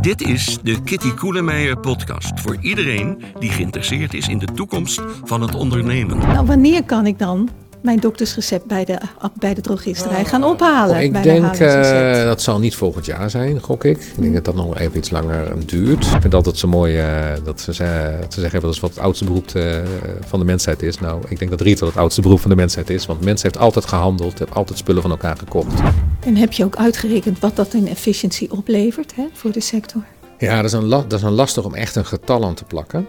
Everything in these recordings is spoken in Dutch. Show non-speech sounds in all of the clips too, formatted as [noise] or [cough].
Dit is de Kitty Koelemeijer podcast voor iedereen die geïnteresseerd is in de toekomst van het ondernemen. Nou, wanneer kan ik dan mijn doktersrecept bij de, bij de drogisterij gaan ophalen? Oh, ik denk, de eh, dat zal niet volgend jaar zijn, gok ik. Ik denk dat dat nog even iets langer duurt. Ik vind altijd zo mooi eh, dat ze, ze, ze zeggen dat is wat het oudste beroep eh, van de mensheid is. Nou, ik denk dat retail het oudste beroep van de mensheid is. Want de mens heeft altijd gehandeld, heeft altijd spullen van elkaar gekocht. En heb je ook uitgerekend wat dat in efficiëntie oplevert hè, voor de sector? Ja, dat is, een dat is een lastig om echt een getal aan te plakken.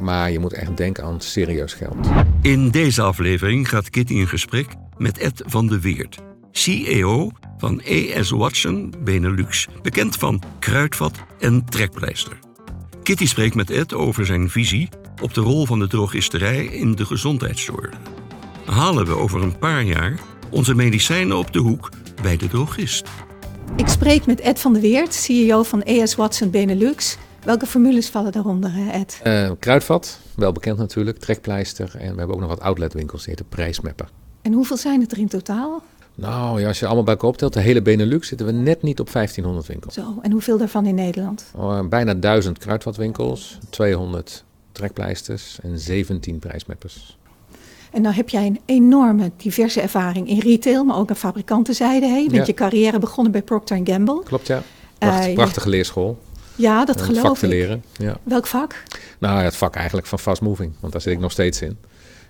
Maar je moet echt denken aan serieus geld. In deze aflevering gaat Kitty in gesprek met Ed van de Weert, CEO van ES Watson Benelux, bekend van Kruidvat en Trekpleister. Kitty spreekt met Ed over zijn visie op de rol van de drogisterij in de gezondheidszorg. Halen we over een paar jaar onze medicijnen op de hoek bij de drogist? Ik spreek met Ed van der Weert, CEO van ES Watson Benelux. Welke formules vallen daaronder, Ed? Eh, kruidvat, wel bekend natuurlijk, trekpleister. En we hebben ook nog wat outletwinkels, die heten Prijsmapper. En hoeveel zijn het er in totaal? Nou ja, als je allemaal bij elkaar optelt, de hele Benelux, zitten we net niet op 1500 winkels. Zo, en hoeveel daarvan in Nederland? Oh, bijna 1000 kruidvatwinkels, 200 trekpleisters en 17 prijsmappers. En nou heb jij een enorme diverse ervaring in retail, maar ook aan fabrikantenzijde. Hè? Je bent Ja. je carrière begonnen bij Procter Gamble. Klopt ja. Pracht- Eh, ja. prachtige leerschool. Ja, dat vak geloof te ik. leren. Ja. Welk vak? Nou, het vak eigenlijk van fast moving, want daar zit ik nog steeds in.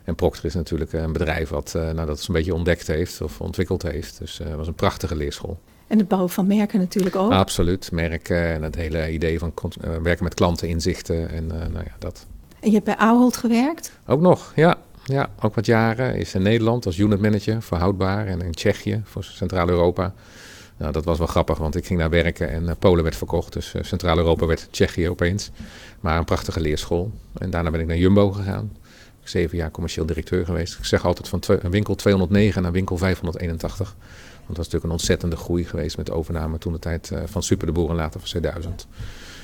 En Procter is natuurlijk een bedrijf wat eh, nou, dat zo'n beetje ontdekt heeft of ontwikkeld heeft. Dus eh, het was een prachtige leerschool. En het bouwen van merken natuurlijk ook. Absoluut. Merken en het hele idee van eh, werken met klanten, inzichten en eh, nou ja, dat. En je hebt bij Ahold gewerkt. Ook nog, ja. Ja, ook wat jaren. Is in Nederland als unit manager voor houdbaar en in Tsjechië voor Centraal-Europa. Nou, dat was wel grappig, want ik ging daar werken en eh, Polen werd verkocht. Dus eh, Centraal-Europa werd Tsjechië opeens. Maar een prachtige leerschool. En daarna ben ik naar Jumbo gegaan. Zeven jaar commercieel directeur geweest. Ik zeg altijd van winkel 209 naar winkel 581. Want dat was natuurlijk een ontzettende groei geweest met de overname toen de tijd eh, van Super de Boer en later van 2000.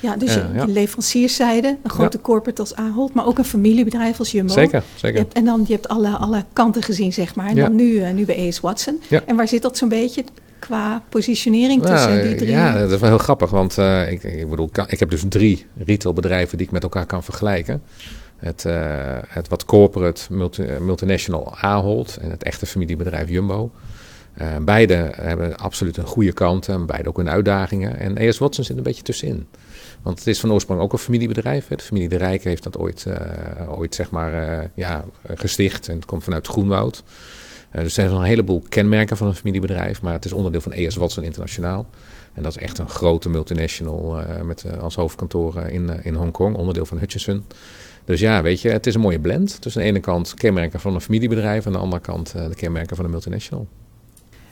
Ja, dus ja. de leverancierszijde, een grote corporate als Ahold, maar ook een familiebedrijf als Jumbo. Zeker, zeker. hebt, en dan je hebt alle, alle kanten gezien, zeg maar. En Ja. dan nu, nu bij AS Watson. En waar zit dat zo'n beetje qua positionering tussen Nou, die drie? Ja, dat is wel heel grappig, want eh, ik, ik bedoel, kan- ik heb dus drie retailbedrijven die ik met elkaar kan vergelijken. Het, eh, het wat corporate multi- eh, multinational Ahold en het echte familiebedrijf Jumbo. Beide hebben absoluut een goede kant en beide ook hun uitdagingen. En ES Watson zit een beetje tussenin. Want het is van oorsprong ook een familiebedrijf. Hè. De familie De Rijk heeft dat ooit, ooit zeg maar, ja, gesticht. En het komt vanuit Groenwoud. Eh, dus er zijn een heleboel kenmerken van een familiebedrijf. Maar het is onderdeel van ES Watson Internationaal. En dat is echt een grote multinational eh, met eh, als hoofdkantoor in, in Hongkong, onderdeel van Hutchison. Dus ja, weet je, het is een mooie blend. Tussen aan de ene kant kenmerken van een familiebedrijf, aan de andere kant de kenmerken van een multinational.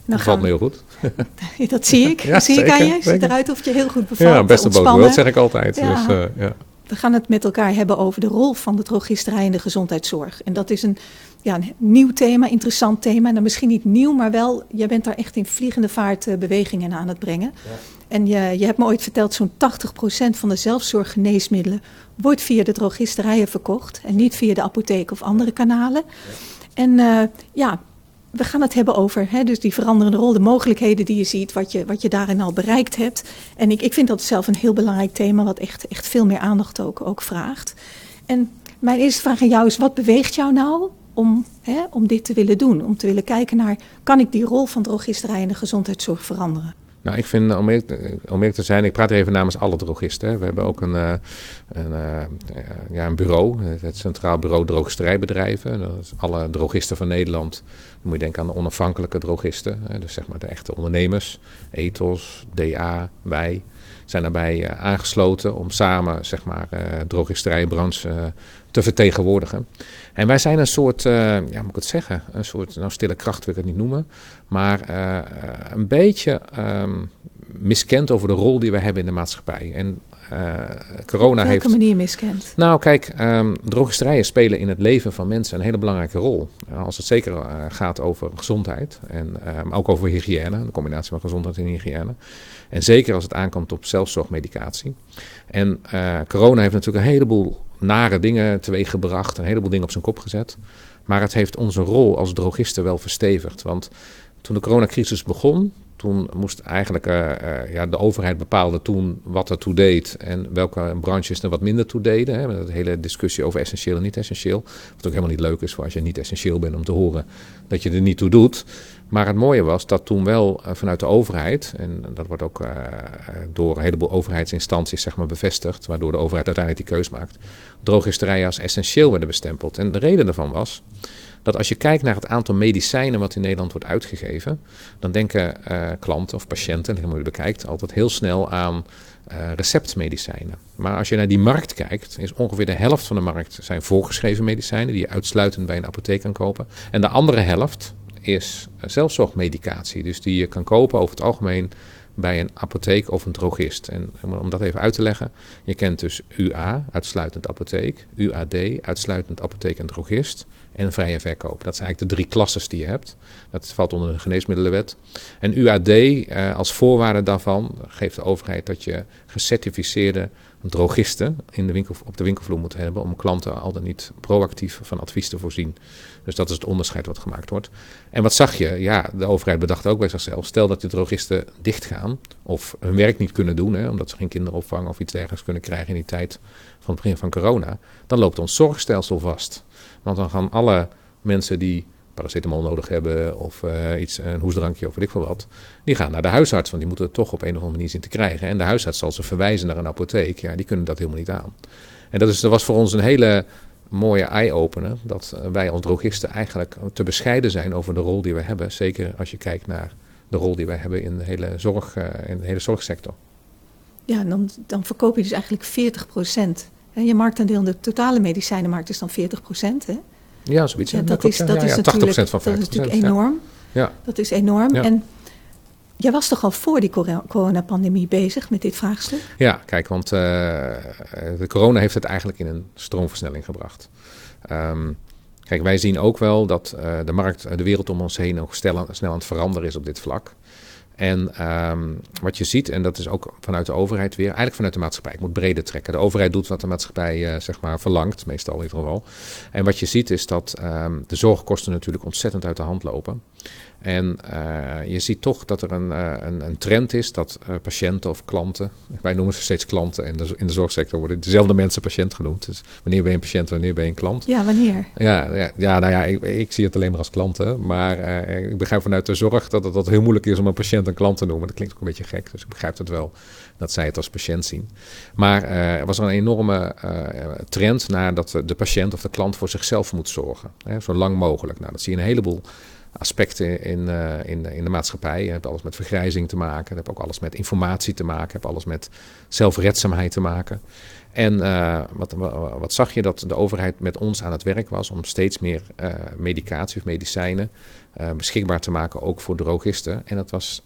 Dan dat valt me heel goed. [laughs] Dat zie ik. Ja, zie ik aan zeker, je. Ziet zeker. eruit of je heel goed bevalt. Ja, beste both ontspannen. worlds zeg ik altijd. Ja. Dus, ja. We gaan het met elkaar hebben over de rol van de drogisterij in de gezondheidszorg. En dat is een, ja, een nieuw thema, interessant thema. Nou, misschien niet nieuw, maar wel, jij bent daar echt in vliegende vaart eh, bewegingen aan het brengen. En je, je hebt me ooit verteld, zo'n 80% van de zelfzorggeneesmiddelen wordt via de drogisterijen verkocht. En niet via de apotheek of andere kanalen. En eh, ja, we gaan het hebben over hè, dus die veranderende rol, de mogelijkheden die je ziet, wat je, wat je daarin al bereikt hebt. En ik, ik vind dat zelf een heel belangrijk thema, wat echt, echt veel meer aandacht ook, ook vraagt. En mijn eerste vraag aan jou is, wat beweegt jou nou om, hè, om dit te willen doen? Om te willen kijken naar, kan ik die rol van drogisterij in de gezondheidszorg veranderen? Nou, ik vind, om eerlijk, om eerlijk te zijn, ik praat even namens alle drogisten. We hebben ook een, eh, een, eh, ja, een bureau, het Centraal Bureau Drogisterijbedrijven. Dat is alle drogisten van Nederland. Dan moet je denken aan de onafhankelijke drogisten. Dus zeg maar de echte ondernemers. Ethos, DA, wij zijn daarbij eh, aangesloten om samen zeg maar, eh drogisterijbranche eh, te vertegenwoordigen. En wij zijn een soort, eh, ja, moet ik het zeggen, een soort, nou stille kracht wil ik het niet noemen, maar eh, eh, een beetje ehm, miskend over de rol die we hebben in de maatschappij. En eh, corona Op welke heeft. manier miskend? Nou, kijk, drogisterijen spelen in het leven van mensen een hele belangrijke rol. Uh, als het zeker uh, gaat over gezondheid en um, ook over hygiëne, de combinatie van gezondheid en hygiëne. En zeker als het aankomt op zelfzorgmedicatie. En uh, corona heeft natuurlijk een heleboel nare dingen teweeggebracht, een heleboel dingen op zijn kop gezet. Maar het heeft onze rol als drogisten wel verstevigd. Want toen de coronacrisis begon, toen moest eigenlijk uh, uh, ja, de overheid bepaalde toen wat er toe deed en welke branches er wat minder toe deden. Hè, met de hele discussie over essentieel en niet essentieel. Wat ook helemaal niet leuk is voor als je niet essentieel bent om te horen dat je er niet toe doet. Maar het mooie was dat toen wel uh, vanuit de overheid, en dat wordt ook door een heleboel overheidsinstanties zeg maar, bevestigd, waardoor de overheid uiteindelijk die keus maakt, drogisterijen als essentieel werden bestempeld. En de reden daarvan was dat als je kijkt naar het aantal medicijnen wat in Nederland wordt uitgegeven, dan denken uh, klanten of patiënten, je bekijkt, altijd heel snel aan uh, receptmedicijnen. Maar als je naar die markt kijkt, is ongeveer de helft van de markt zijn voorgeschreven medicijnen die je uitsluitend bij een apotheek kan kopen. En de andere helft is zelfzorgmedicatie, dus die je kan kopen over het algemeen bij een apotheek of een drogist. En om dat even uit te leggen, je kent dus UA, uitsluitend apotheek, UAD, uitsluitend apotheek en drogist en vrije verkoop. Dat zijn eigenlijk de drie klasses die je hebt. Dat valt onder de geneesmiddelenwet. En UAD, eh, als voorwaarde daarvan, geeft de overheid dat je gecertificeerde drogisten in de winkel, op de winkelvloer moet hebben om klanten al dan niet proactief van advies te voorzien. Dus dat is het onderscheid wat gemaakt wordt. En wat zag je? Ja, de overheid bedacht ook bij zichzelf. Stel dat de drogisten dichtgaan of hun werk niet kunnen doen, hè, omdat ze geen kinderopvang of iets dergelijks kunnen krijgen in die tijd van het begin van corona, dan loopt ons zorgstelsel vast. Want dan gaan alle mensen die paracetamol nodig hebben of uh, iets, een hoesdrankje of weet ik veel wat, die gaan naar de huisarts, want die moeten het toch op een of andere manier zien te krijgen. En de huisarts zal ze verwijzen naar een apotheek. Ja, die kunnen dat helemaal niet aan. En dat, is, dat was voor ons een hele mooie eye-opener, dat wij als drogisten eigenlijk te bescheiden zijn over de rol die we hebben. Zeker als je kijkt naar de rol die wij hebben in de hele, zorg, uh, in de hele zorgsector. Ja, dan, dan verkoop je dus eigenlijk 40 procent. Je marktaandeel in de totale medicijnenmarkt is dan 40 procent. Ja, zoiets. Ja, dat, is, dat, ja, is ja, 80% van 50%. Dat is natuurlijk enorm. Ja. Dat is enorm. En jij was toch al voor die coronapandemie bezig met dit vraagstuk? Ja, kijk, want uh, de corona heeft het eigenlijk in een stroomversnelling gebracht. Um, kijk, wij zien ook wel dat uh, de markt, de wereld om ons heen nog snel, snel aan het veranderen is op dit vlak. En um, wat je ziet, en dat is ook vanuit de overheid weer, eigenlijk vanuit de maatschappij. Ik moet breder trekken. De overheid doet wat de maatschappij uh, zeg maar verlangt, meestal in ieder geval. En wat je ziet is dat um, de zorgkosten natuurlijk ontzettend uit de hand lopen. En uh, je ziet toch dat er een, uh, een, een, trend is dat uh, patiënten of klanten, wij noemen ze steeds klanten, en in de zorgsector worden dezelfde mensen patiënt genoemd. Dus wanneer ben je een patiënt, wanneer ben je een klant? Ja, wanneer? Ja, ja, ja nou ja, ik, ik, zie het alleen maar als klanten. Maar ik begrijp vanuit de zorg dat het dat heel moeilijk is om een patiënt een klant te noemen. Dat klinkt ook een beetje gek, dus ik begrijp het wel dat zij het als patiënt zien. Maar er was een enorme trend naar dat de patiënt of de klant voor zichzelf moet zorgen. Hè, zo lang mogelijk. Nou, dat zie je een heleboel aspecten in, uh, in, in de maatschappij. Je hebt alles met vergrijzing te maken. Je hebt ook alles met informatie te maken. Je hebt alles met zelfredzaamheid te maken. En uh, wat, wat zag je dat de overheid met ons aan het werk was om steeds meer uh, medicatie of medicijnen beschikbaar te maken, ook voor drogisten. En dat was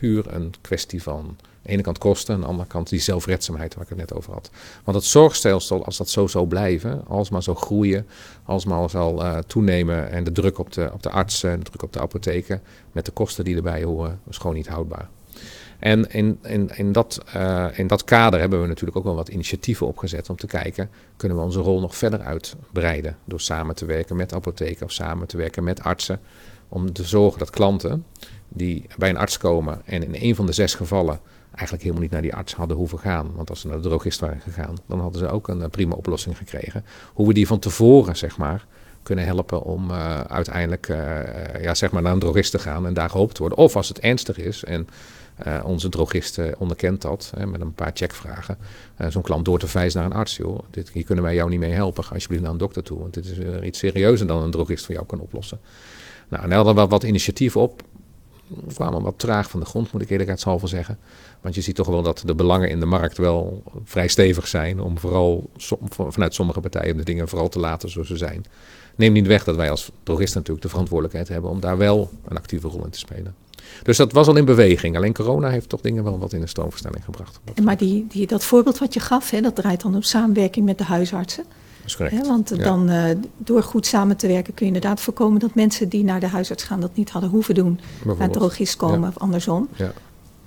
puur een kwestie van de ene kant kosten, aan de andere kant die zelfredzaamheid waar ik het net over had. Want het zorgstelsel, als dat zo zou blijven, alsmaar zo groeien, alsmaar zal uh, toenemen en de druk op de, op de artsen, de druk op de apotheken, met de kosten die erbij horen, is gewoon niet houdbaar. En in, in, in, dat, uh, in dat kader hebben we natuurlijk ook wel wat initiatieven opgezet om te kijken, kunnen we onze rol nog verder uitbreiden door samen te werken met apotheken of samen te werken met artsen, om te zorgen dat klanten die bij een arts komen en in een van de zes gevallen eigenlijk helemaal niet naar die arts hadden hoeven gaan. Want als ze naar de drogist waren gegaan, dan hadden ze ook een prima oplossing gekregen. Hoe we die van tevoren, zeg maar, kunnen helpen om uh, uiteindelijk uh, ja, zeg maar naar een drogist te gaan en daar gehoopt te worden. Of als het ernstig is en onze drogist onderkent dat hè, met een paar checkvragen, zo'n klant door te verwijzen naar een arts. Joh, dit, hier kunnen wij jou niet mee helpen. Ga alsjeblieft naar een dokter toe, want dit is iets serieuzer dan een drogist voor jou kan oplossen. Nou, en hadden we wat initiatieven op kwamen wat traag van de grond, moet ik eerlijkheidshalve zeggen. Want je ziet toch wel dat de belangen in de markt wel vrij stevig zijn. Om vooral vanuit sommige partijen de dingen vooral te laten zoals ze zijn. Neem niet weg dat wij als drogisten natuurlijk de verantwoordelijkheid hebben om daar wel een actieve rol in te spelen. Dus dat was al in beweging. Alleen corona heeft toch dingen wel wat in de stroomverstelling gebracht. Maar die, die, dat voorbeeld wat je gaf, hè, dat draait dan op samenwerking met de huisartsen. Ja, want ja. dan, uh, door goed samen te werken kun je inderdaad voorkomen dat mensen die naar de huisarts gaan dat niet hadden hoeven doen. Naar drogist komen ja. of andersom.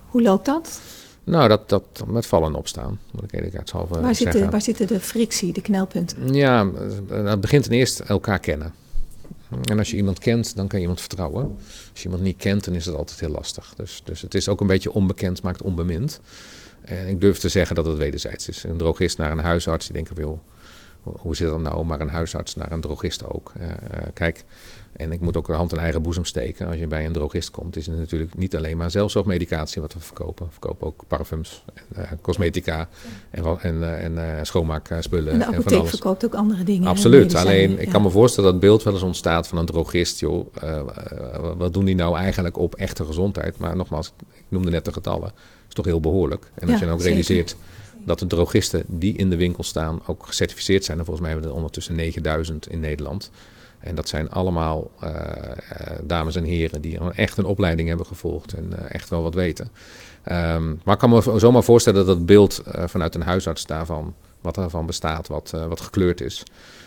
Hoe loopt dat? Nou, dat, dat met vallen en opstaan, moet ik eerlijkheidshalve waar zeggen. Zit waar zitten de frictie, de knelpunten? Ja, dat begint ten eerste elkaar kennen. En als je iemand kent, dan kan je iemand vertrouwen. Als je iemand niet kent, dan is het altijd heel lastig. Dus, dus het is ook een beetje onbekend, maakt onbemind. En ik durf te zeggen dat het wederzijds is. Een drogist naar een huisarts, die denken, wil hoe zit dat nou? Maar een huisarts naar een drogist ook. Uh, kijk, en ik moet ook een hand in eigen boezem steken. Als je bij een drogist komt, is het natuurlijk niet alleen maar zelfzorgmedicatie wat we verkopen. We verkopen ook parfums, en, uh, cosmetica en, en, en schoonmaakspullen. En de apotheek en verkoopt ook andere dingen. Absoluut. Alleen, ik kan me voorstellen dat het beeld wel eens ontstaat van een drogist. Joh, wat doen die nou eigenlijk op echte gezondheid? Maar nogmaals, ik noemde net de getallen. Dat is toch heel behoorlijk. En als je nou realiseert dat de drogisten die in de winkel staan ook gecertificeerd zijn. En volgens mij hebben we er ondertussen 9000 in Nederland. En dat zijn allemaal uh, dames en heren die echt een opleiding hebben gevolgd en uh, echt wel wat weten. Um, maar ik kan me zomaar voorstellen dat het beeld vanuit een huisarts daarvan, wat ervan bestaat, wat, wat gekleurd is.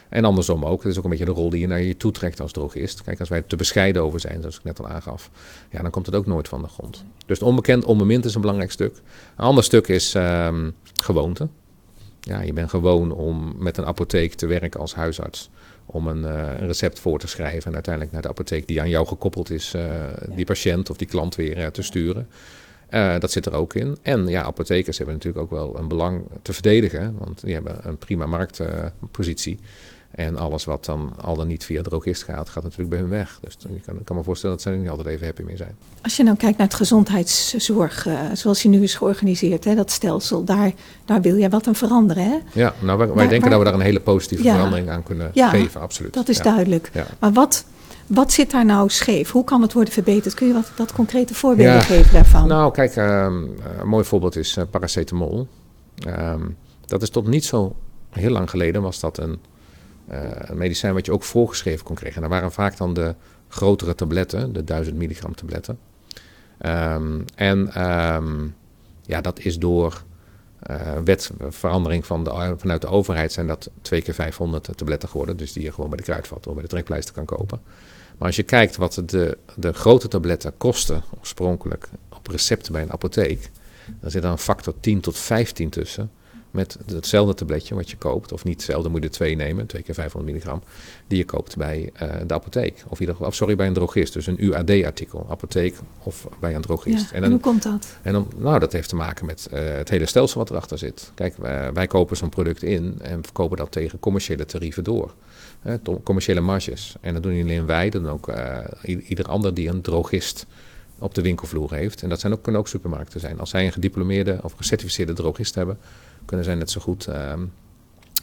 En andersom ook. Het is ook een beetje de rol die je naar je toe trekt als drogist. Kijk, als wij te bescheiden over zijn, zoals ik net al aangaf, ja, dan komt het ook nooit van de grond. Dus onbekend, onbemind is een belangrijk stuk. Een ander stuk is um, gewoonte. Ja, je bent gewoon om met een apotheek te werken als huisarts. Om een, uh, een, recept voor te schrijven en uiteindelijk naar de apotheek die aan jou gekoppeld is, uh, die patiënt of die klant weer uh, te sturen. dat zit er ook in. En ja, apothekers hebben natuurlijk ook wel een belang te verdedigen, want die hebben een prima marktpositie. En alles wat dan al dan niet via drogist gaat, gaat natuurlijk bij hun weg. Dus ik kan, ik kan me voorstellen dat ze er niet altijd even happy mee zijn. Als je nou kijkt naar het gezondheidszorg, uh, zoals die nu is georganiseerd, hè, dat stelsel, daar, daar wil jij wat aan veranderen. Hè? Ja, nou, wij, denken dat we daar een hele positieve ja, verandering aan kunnen ja, geven, absoluut. Dat is ja. duidelijk. Maar wat, wat zit daar nou scheef? Hoe kan het worden verbeterd? Kun je wat, wat concrete voorbeelden geven daarvan? Nou, kijk, um, een mooi voorbeeld is uh, paracetamol. Um, dat is tot niet zo heel lang geleden was dat een een medicijn wat je ook voorgeschreven kon krijgen. En dat waren vaak dan de grotere tabletten, de 1000 milligram tabletten. Um, en um, ja, dat is door uh, wetverandering van de, vanuit de overheid zijn dat twee keer 500 tabletten geworden. Dus die je gewoon bij de kruidvat of bij de trekpleister kan kopen. Maar als je kijkt wat de, de grote tabletten kosten oorspronkelijk op recepten bij een apotheek, dan zit er een factor 10 tot 15 tussen met hetzelfde tabletje wat je koopt. Of niet hetzelfde, moet je er twee nemen, twee keer 500 milligram. Die je koopt bij uh, de apotheek. Of, ieder, of sorry, bij een drogist. Dus een UAD-artikel. Apotheek of bij een drogist. Ja, en, dan, hoe komt dat? En dan, nou, dat heeft te maken met uh, het hele stelsel wat erachter zit. Kijk, wij, wij kopen zo'n product in en verkopen dat tegen commerciële tarieven door. Commerciële marges. En dat doen niet alleen wij, dat doen ook ieder ander die een drogist op de winkelvloer heeft. En dat zijn ook, kunnen ook supermarkten zijn. Als zij een gediplomeerde of gecertificeerde drogist hebben, kunnen zij net zo goed uh,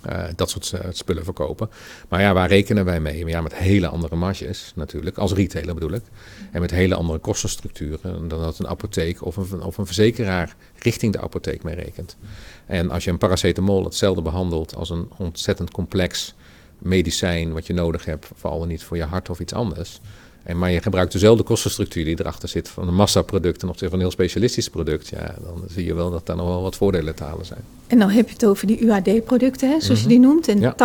uh, dat soort uh, spullen verkopen. Maar ja, waar rekenen wij mee? Ja, met hele andere marges natuurlijk, als retailer bedoel ik. En met hele andere kostenstructuren dan dat een apotheek of een, of een verzekeraar richting de apotheek mee rekent. En als je een paracetamol hetzelfde behandelt als een ontzettend complex medicijn wat je nodig hebt, vooral niet voor je hart of iets anders en maar je gebruikt dezelfde kostenstructuur die erachter zit van een massaproduct ten opzichte van een heel specialistisch product. Ja, dan zie je wel dat daar nog wel wat voordelen te halen zijn. En dan heb je het over die UAD-producten, zoals mm -hmm. je die noemt. En ja.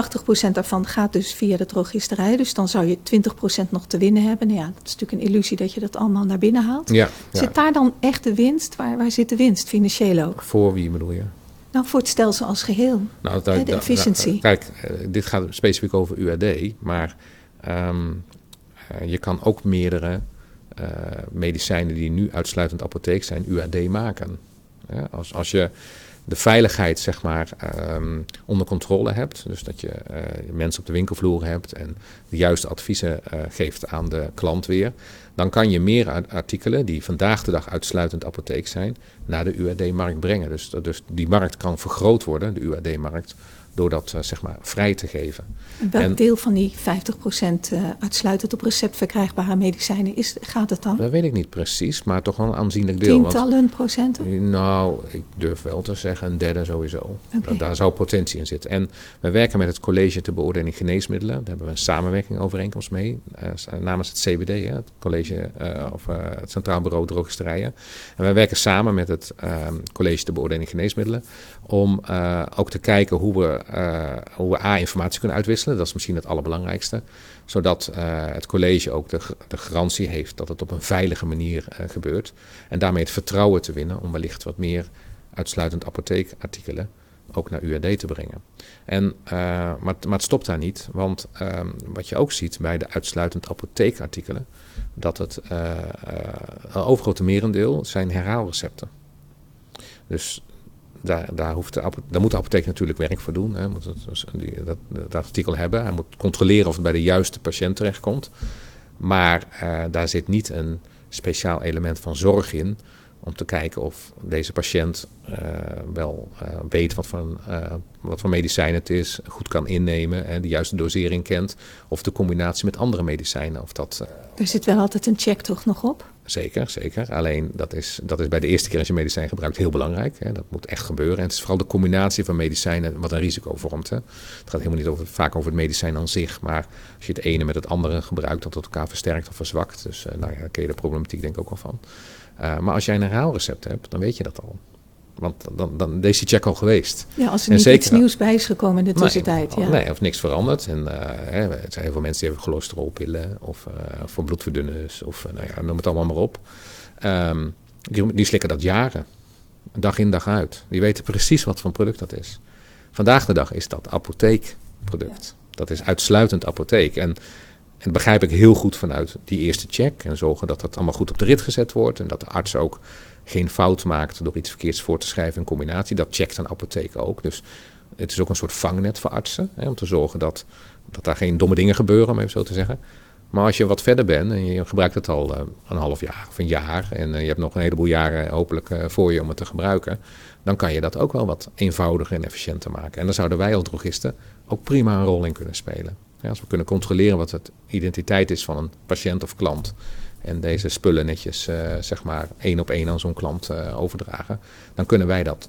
80% daarvan gaat dus via de drogisterij. Dus dan zou je 20% nog te winnen hebben. Nou ja, dat is natuurlijk een illusie dat je dat allemaal naar binnen haalt. Ja, ja. Zit daar dan echt de winst? Waar, waar zit de winst, financieel ook? Voor wie bedoel je? Nou, voor het stelsel als geheel. Nou, daar, de efficiëntie. Kijk, dit gaat specifiek over UAD, maar um, uh, je kan ook meerdere uh, medicijnen die nu uitsluitend apotheek zijn, UAD maken. Als, als je de veiligheid zeg maar um, onder controle hebt, dus dat je uh, mensen op de winkelvloer hebt en de juiste adviezen geeft aan de klant weer, dan kan je meer artikelen die vandaag de dag uitsluitend apotheek zijn, naar de UAD-markt brengen. Dus, dus die markt kan vergroot worden, de UAD-markt, door dat uh, zeg maar vrij te geven. En welk en, deel van die 50% uh, uitsluitend op recept verkrijgbare medicijnen is, gaat het dan? Dat weet ik niet precies, maar toch wel een aanzienlijk deel. Tientallen want, procenten? Nou, ik durf wel te zeggen een derde sowieso. Okay. Daar zou potentie in zitten. En we werken met het College ter Beoordeling Geneesmiddelen. Daar hebben we een samenwerking overeenkomst mee. Uh, namens het CBD, hè, het College of het Centraal Bureau Drogisterijen. En wij werken samen met het College ter Beoordeling Geneesmiddelen om ook te kijken hoe we hoe we A, informatie kunnen uitwisselen. Dat is misschien het allerbelangrijkste. Zodat uh, het college ook de, de, garantie heeft dat het op een veilige manier uh, gebeurt. En daarmee het vertrouwen te winnen om wellicht wat meer uitsluitend apotheekartikelen ook naar UAD te brengen. En, maar, maar het stopt daar niet, want ehm, wat je ook ziet bij de uitsluitend apotheekartikelen, dat het een overgrote merendeel zijn herhaalrecepten. Dus daar, daar, hoeft de, daar moet de apotheek natuurlijk werk voor doen. Hij moet dat, dat, artikel hebben. Hij moet controleren of het bij de juiste patiënt terechtkomt. Maar uh, daar zit niet een speciaal element van zorg in om te kijken of deze patiënt uh, wel uh, weet wat voor, wat voor medicijn het is, goed kan innemen en de juiste dosering kent. Of de combinatie met andere medicijnen. Of dat, er zit wel altijd een check toch nog op? Zeker, zeker. Alleen dat is, dat is bij de eerste keer als je medicijn gebruikt heel belangrijk. Hè. Dat moet echt gebeuren. En het is vooral de combinatie van medicijnen wat een risico vormt. Hè. Het gaat helemaal niet over, vaak over het medicijn aan zich. Maar als je het ene met het andere gebruikt, dat het elkaar versterkt of verzwakt. Dus nou ja, daar ken je de problematiek denk ik ook al van. Uh, maar als jij een herhaalrecept hebt, dan weet je dat al. Want dan, dan is die check al geweest. Ja, als er niet zeker, iets nieuws bij is gekomen in de tussentijd. Nee, ja. nee of niks veranderd. En uh, hè, er zijn heel veel mensen die hebben cholesterolpillen of uh, voor bloedverdunners of nou ja, noem het allemaal maar op. Um, die, die, slikken dat jaren. Dag in dag uit. Die weten precies wat voor product dat is. Vandaag de dag is dat apotheekproduct. Ja. Dat is uitsluitend apotheek. En en dat begrijp ik heel goed vanuit die eerste check. En zorgen dat dat allemaal goed op de rit gezet wordt. En dat de arts ook geen fout maakt door iets verkeerds voor te schrijven in combinatie. Dat checkt een apotheek ook. Dus het is ook een soort vangnet voor artsen. Hè, om te zorgen dat, dat daar geen domme dingen gebeuren, om even zo te zeggen. Maar als je wat verder bent en je gebruikt het al uh, een half jaar of een jaar. En uh, je hebt nog een heleboel jaren hopelijk uh, voor je om het te gebruiken. Dan kan je dat ook wel wat eenvoudiger en efficiënter maken. En dan zouden wij als drogisten ook prima een rol in kunnen spelen. Als we kunnen controleren wat het identiteit is van een patiënt of klant. En deze spullen netjes, uh, zeg maar, één op één aan zo'n klant uh, overdragen. Dan kunnen wij dat,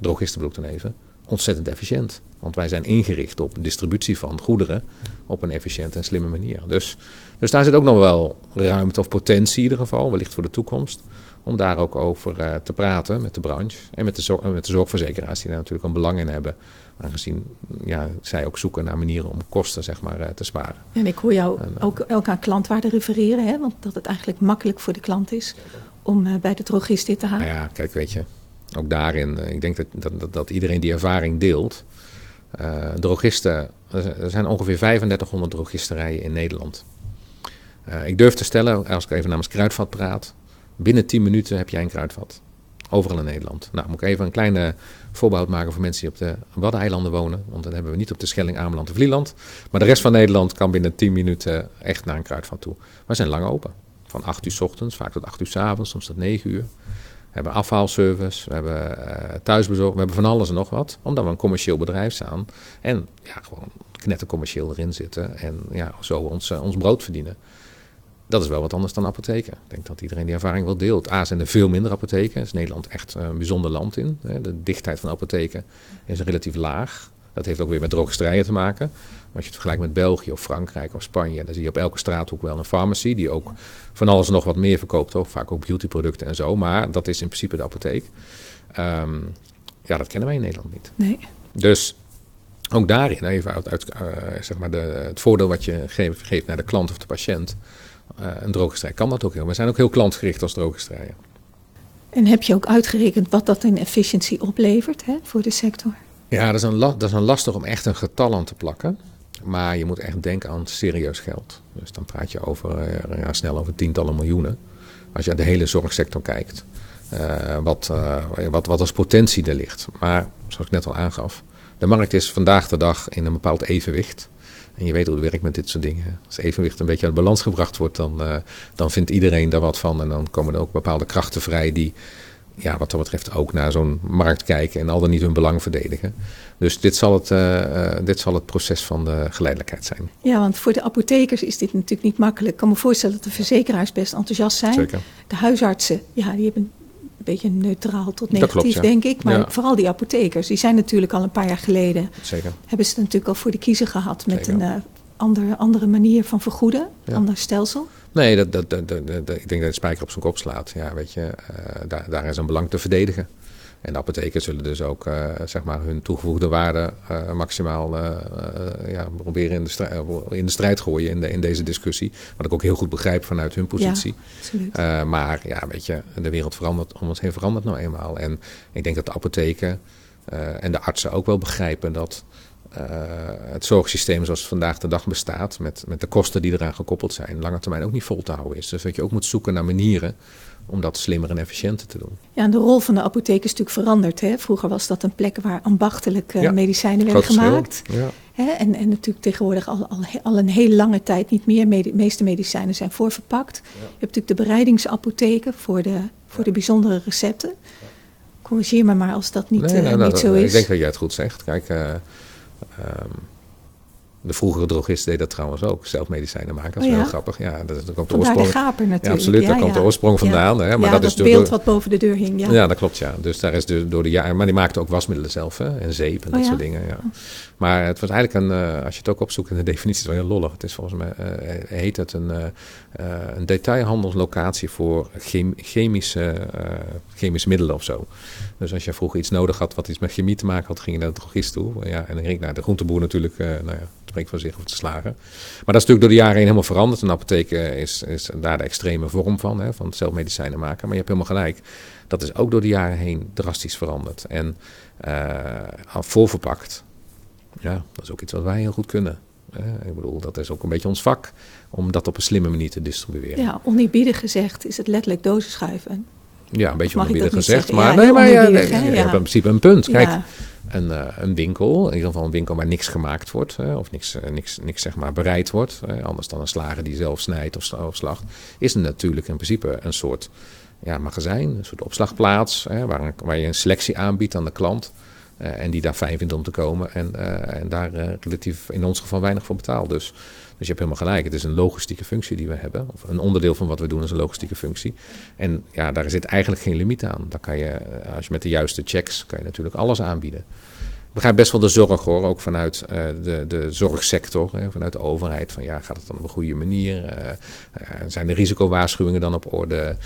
drogistenbedoel dan even, ontzettend efficiënt. Want wij zijn ingericht op distributie van goederen op een efficiënte en slimme manier. Dus, dus daar zit ook nog wel ruimte of potentie in ieder geval, wellicht voor de toekomst. Om daar ook over uh, te praten met de branche en met de, zorg, met de zorgverzekeraars die daar natuurlijk een belang in hebben. Aangezien ja, zij ook zoeken naar manieren om kosten zeg maar, uh, te sparen. En ik hoor jou en, uh, ook, aan klantwaarde refereren, hè? want dat het eigenlijk makkelijk voor de klant is om bij de drogist dit te halen. Nou ja, kijk, weet je, ook daarin, ik denk dat, dat, dat, dat iedereen die ervaring deelt. drogisten, er zijn ongeveer 3500 drogisterijen in Nederland. ik durf te stellen, als ik even namens Kruidvat praat, binnen 10 minuten heb jij een kruidvat. Overal in Nederland. Nou, moet ik even een kleine voorbehoud maken voor mensen die op de Waddeneilanden wonen. Want dan hebben we niet op de Schelling, Ameland of Vlieland. Maar de rest van Nederland kan binnen 10 minuten echt naar een kruidvat toe. We zijn lang open. Van 8 uur s ochtends, vaak tot 8 uur s avonds, soms tot 9 uur. We hebben afhaalservice, we hebben uh, thuisbezorgd, we hebben van alles en nog wat. Omdat we een commercieel bedrijf staan. En ja, gewoon knettercommercieel erin zitten. En ja, zo ons, uh, ons brood verdienen. Dat is wel wat anders dan apotheken. Ik denk dat iedereen die ervaring wel deelt. A zijn er veel minder apotheken. is Nederland echt een bijzonder land in. De dichtheid van apotheken is relatief laag. Dat heeft ook weer met drogisterijen te maken. Maar als je het vergelijkt met België of Frankrijk of Spanje, dan zie je op elke straathoek wel een farmacie die ook van alles en nog wat meer verkoopt. Ook vaak ook beautyproducten en zo. Maar dat is in principe de apotheek. Um, ja, dat kennen wij in Nederland niet. Nee. Dus ook daarin, even uit, uit uh, zeg maar de, het voordeel wat je geeft, geeft naar de klant of de patiënt. Uh, een drogisterij kan dat ook heel. We zijn ook heel klantgericht als drogisterijen. En heb je ook uitgerekend wat dat in efficiëntie oplevert hè, voor de sector? Ja, dat is, een dat is een lastig om echt een getal aan te plakken. Maar je moet echt denken aan serieus geld. Dus dan praat je over, uh, ja, snel over tientallen miljoenen. Als je naar de hele zorgsector kijkt. Uh, wat, wat, wat als potentie er ligt. Maar zoals ik net al aangaf. De markt is vandaag de dag in een bepaald evenwicht. En je weet hoe het werkt met dit soort dingen. Als evenwicht een beetje uit balans gebracht wordt, dan, uh, dan vindt iedereen daar wat van. En dan komen er ook bepaalde krachten vrij die, ja, wat dat betreft, ook naar zo'n markt kijken en al dan niet hun belang verdedigen. Dus dit zal, het, uh, uh, dit zal het proces van de geleidelijkheid zijn. Ja, want voor de apothekers is dit natuurlijk niet makkelijk. Ik kan me voorstellen dat de verzekeraars best enthousiast zijn. Zeker. De huisartsen, ja, die hebben een beetje neutraal tot negatief, klopt, ja. denk ik. Maar ja. vooral die apothekers, die zijn natuurlijk al een paar jaar geleden... Zeker. hebben ze het natuurlijk al voor de kiezer gehad... met Zeker. een uh, andere, andere manier van vergoeden, ja. ander stelsel. Nee, dat, dat, dat, dat, ik denk dat het spijker op zijn kop slaat. Ja, weet je, uh, daar, daar is een belang te verdedigen. En de apothekers zullen dus ook uh, zeg maar hun toegevoegde waarde uh, maximaal uh, ja, proberen in de, strijd, in de strijd gooien in, de, in deze discussie. Wat ik ook heel goed begrijp vanuit hun positie. Ja, maar ja, weet je, de wereld verandert om ons heen verandert nou eenmaal. En ik denk dat de apotheken en de artsen ook wel begrijpen dat het zorgsysteem zoals het vandaag de dag bestaat, met, met de kosten die eraan gekoppeld zijn, lange termijn ook niet vol te houden is. Dus dat je ook moet zoeken naar manieren om dat slimmer en efficiënter te doen. Ja, en de rol van de apotheek is natuurlijk veranderd. Hè? Vroeger was dat een plek waar ambachtelijke medicijnen werden gemaakt. Ja. Hè? En, en natuurlijk tegenwoordig al, al, al, een hele lange tijd niet meer. de meeste medicijnen zijn voorverpakt. Je hebt natuurlijk de bereidingsapotheken voor de, voor de bijzondere recepten. Corrigeer me maar als dat niet, nee, uh, niet zo is. Ik denk dat jij het goed zegt. Kijk, uh, de vroegere drogist deed dat trouwens ook, zelf medicijnen maken. Dat is oh, wel grappig. Ja, dat, dat komt de oorsprong. gaper natuurlijk. Ja, absoluut, daar komt de oorsprong vandaan. Hè, maar dat, is beeld wat boven de deur hing. Ja, ja dat klopt, ja. Dus daar is de, door de jaren... Maar die maakte ook wasmiddelen zelf, hè, en zeep en dat oh, soort dingen, ja. Maar het was eigenlijk een... Uh, als je het ook opzoekt in de [laughs] definitie, is wel heel lollig. Het is volgens mij, uh, heet het een, een detailhandelslocatie voor chem, chemische, chemische middelen of zo. Dus als je vroeger iets nodig had wat iets met chemie te maken had, ging je naar de drogist toe. Ja, en dan ging ik naar de groenteboer natuurlijk, nou ja, spreekt van zich of te slagen. Maar dat is natuurlijk door de jaren heen helemaal veranderd. Een apotheek is, is daar de extreme vorm van, hè, van zelfmedicijnen maken. Maar je hebt helemaal gelijk. Dat is ook door de jaren heen drastisch veranderd. En uh, voorverpakt. Ja, dat is ook iets wat wij heel goed kunnen. Ik bedoel, dat is ook een beetje ons vak om dat op een slimme manier te distribueren. Ja, oneerbiedig gezegd is het letterlijk dozen schuiven. Ja, een beetje oneerbiedig gezegd. Maar nee, maar ja, nee, je hebt in principe een punt. Kijk, een, uh, een winkel, in ieder geval een winkel waar niks gemaakt wordt, hè, of niks, uh, niks, niks zeg maar bereid wordt, hè, anders dan een slager die zelf snijdt of, of slacht, is natuurlijk in principe een soort ja, magazijn, een soort opslagplaats, hè, waar, waar je een selectie aanbiedt aan de klant. Uh, en die daar fijn vindt om te komen en, en daar relatief in ons geval weinig voor betaalt. Dus dus je hebt helemaal gelijk. Het is een logistieke functie die we hebben. Of een onderdeel van wat we doen is een logistieke functie. En ja, daar zit eigenlijk geen limiet aan. Dan kan je, eh, als je met de juiste checks, kan je natuurlijk alles aanbieden. Begrijp best wel de zorg hoor, ook vanuit uh, de, de zorgsector, hè, vanuit de overheid. Van ja, gaat het dan op een goede manier? Uh, zijn de risicowaarschuwingen dan op orde?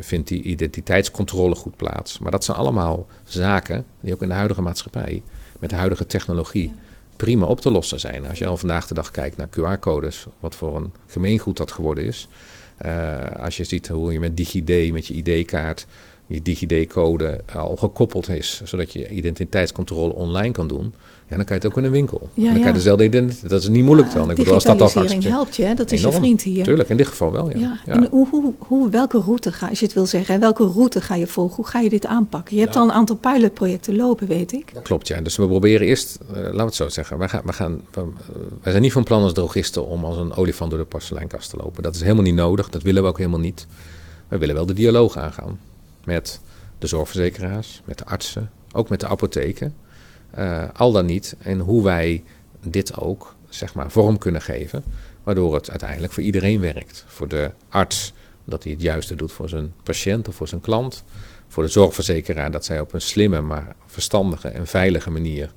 vindt die identiteitscontrole goed plaats? Maar dat zijn allemaal zaken die ook in de huidige maatschappij, met de huidige technologie, prima op te lossen zijn. Als je al vandaag de dag kijkt naar QR-codes, wat voor een gemeengoed dat geworden is. Als je ziet hoe je met DigiD, met je ID-kaart, je DigiD-code al gekoppeld is, zodat je identiteitscontrole online kan doen. Ja, dan kan je het ook in een winkel. Ja, dan kan je dezelfde identiteit. Dat is niet moeilijk dan. Ik bedoel, als dat al helpt je, dat is je vriend hier. Tuurlijk, in dit geval wel. Ja. ja. En hoe, hoe, hoe, welke route ga als je het wil zeggen, welke route ga je volgen? Hoe ga je dit aanpakken? Je hebt al een aantal pilotprojecten lopen, weet ik. Klopt, ja. Dus we proberen eerst, uh, laten we het zo zeggen, wij, gaan, we gaan, we, wij zijn niet van plan als drogisten om als een olifant door de porseleinkast te lopen. Dat is helemaal niet nodig, dat willen we ook helemaal niet. We willen wel de dialoog aangaan met de zorgverzekeraars, met de artsen, ook met de apotheken. Uh, al dan niet. En hoe wij dit ook zeg maar, vorm kunnen geven. Waardoor het uiteindelijk voor iedereen werkt. Voor de arts dat hij het juiste doet voor zijn patiënt of voor zijn klant. Voor de zorgverzekeraar dat zij op een slimme, maar verstandige en veilige manier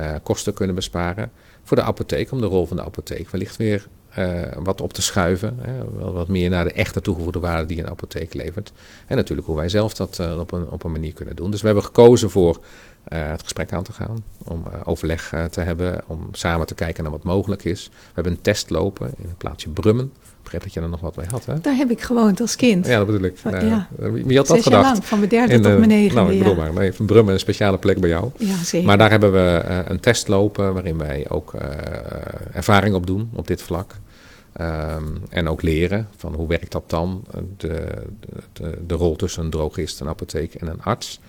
uh, kosten kunnen besparen. Voor de apotheek om de rol van de apotheek wellicht weer uh, wat op te schuiven. Hè, wat meer naar de echte toegevoegde waarde die een apotheek levert. En natuurlijk hoe wij zelf dat uh, op, een, op een manier kunnen doen. Dus we hebben gekozen voor uh, het gesprek aan te gaan. Om overleg te hebben. Om samen te kijken naar wat mogelijk is. We hebben een test lopen in het plaatsje Brummen. Ik begreep dat je er nog wat bij had, hè? Daar heb ik gewoond als kind. Ja, dat bedoel ik. Van, ja. Wie had dat gedacht? Lang, van mijn derde tot mijn negende. Nou, ik bedoel maar. Nee, van Brummen een speciale plek bij jou. Ja, zeker. Maar daar hebben we een test lopen waarin wij ook ervaring op doen op dit vlak. Um, en ook leren van hoe werkt dat dan, de, de, de, rol tussen een drogist, een apotheek en een arts.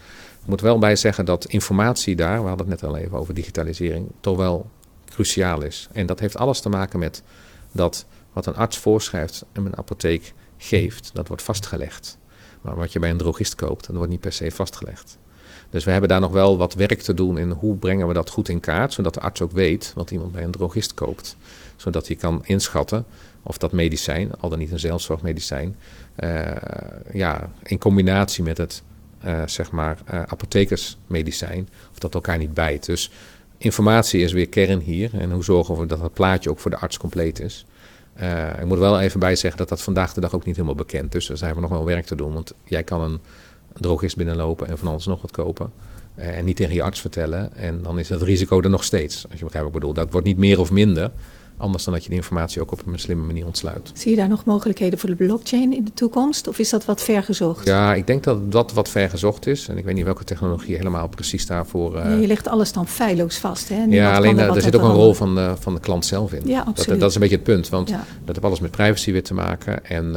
Ik moet wel bij zeggen dat informatie daar, we hadden het net al even over digitalisering, toch wel cruciaal is. En dat heeft alles te maken met dat wat een arts voorschrijft en een apotheek geeft, dat wordt vastgelegd. Maar wat je bij een drogist koopt, dat wordt niet per se vastgelegd. Dus we hebben daar nog wel wat werk te doen in hoe brengen we dat goed in kaart, zodat de arts ook weet wat iemand bij een drogist koopt zodat hij kan inschatten of dat medicijn, al dan niet een zelfzorgmedicijn, uh, ja, in combinatie met het uh, zeg maar, uh, apothekersmedicijn, of dat elkaar niet bijt. Dus informatie is weer kern hier. En hoe zorgen we dat het plaatje ook voor de arts compleet is. ik moet wel even bij zeggen dat dat vandaag de dag ook niet helemaal bekend is. Dus daar hebben we nog wel werk te doen. Want jij kan een drogist binnenlopen en van alles nog wat kopen. en niet tegen je arts vertellen. En dan is het risico er nog steeds. Als je begrijpt wat ik bedoel. Dat wordt niet meer of minder. Anders dan dat je de informatie ook op een slimme manier ontsluit. Zie je daar nog mogelijkheden voor de blockchain in de toekomst? Of is dat wat ver gezocht? Ja, ik denk dat dat wat ver gezocht is. En ik weet niet welke technologie helemaal precies daarvoor. Uh... je legt alles dan feilloos vast. Hè? ja, alleen er, er zit ook een rol van de, van de klant zelf in. Ja, absoluut. Dat, dat is een beetje het punt. Want dat heeft alles met privacy weer te maken. En uh,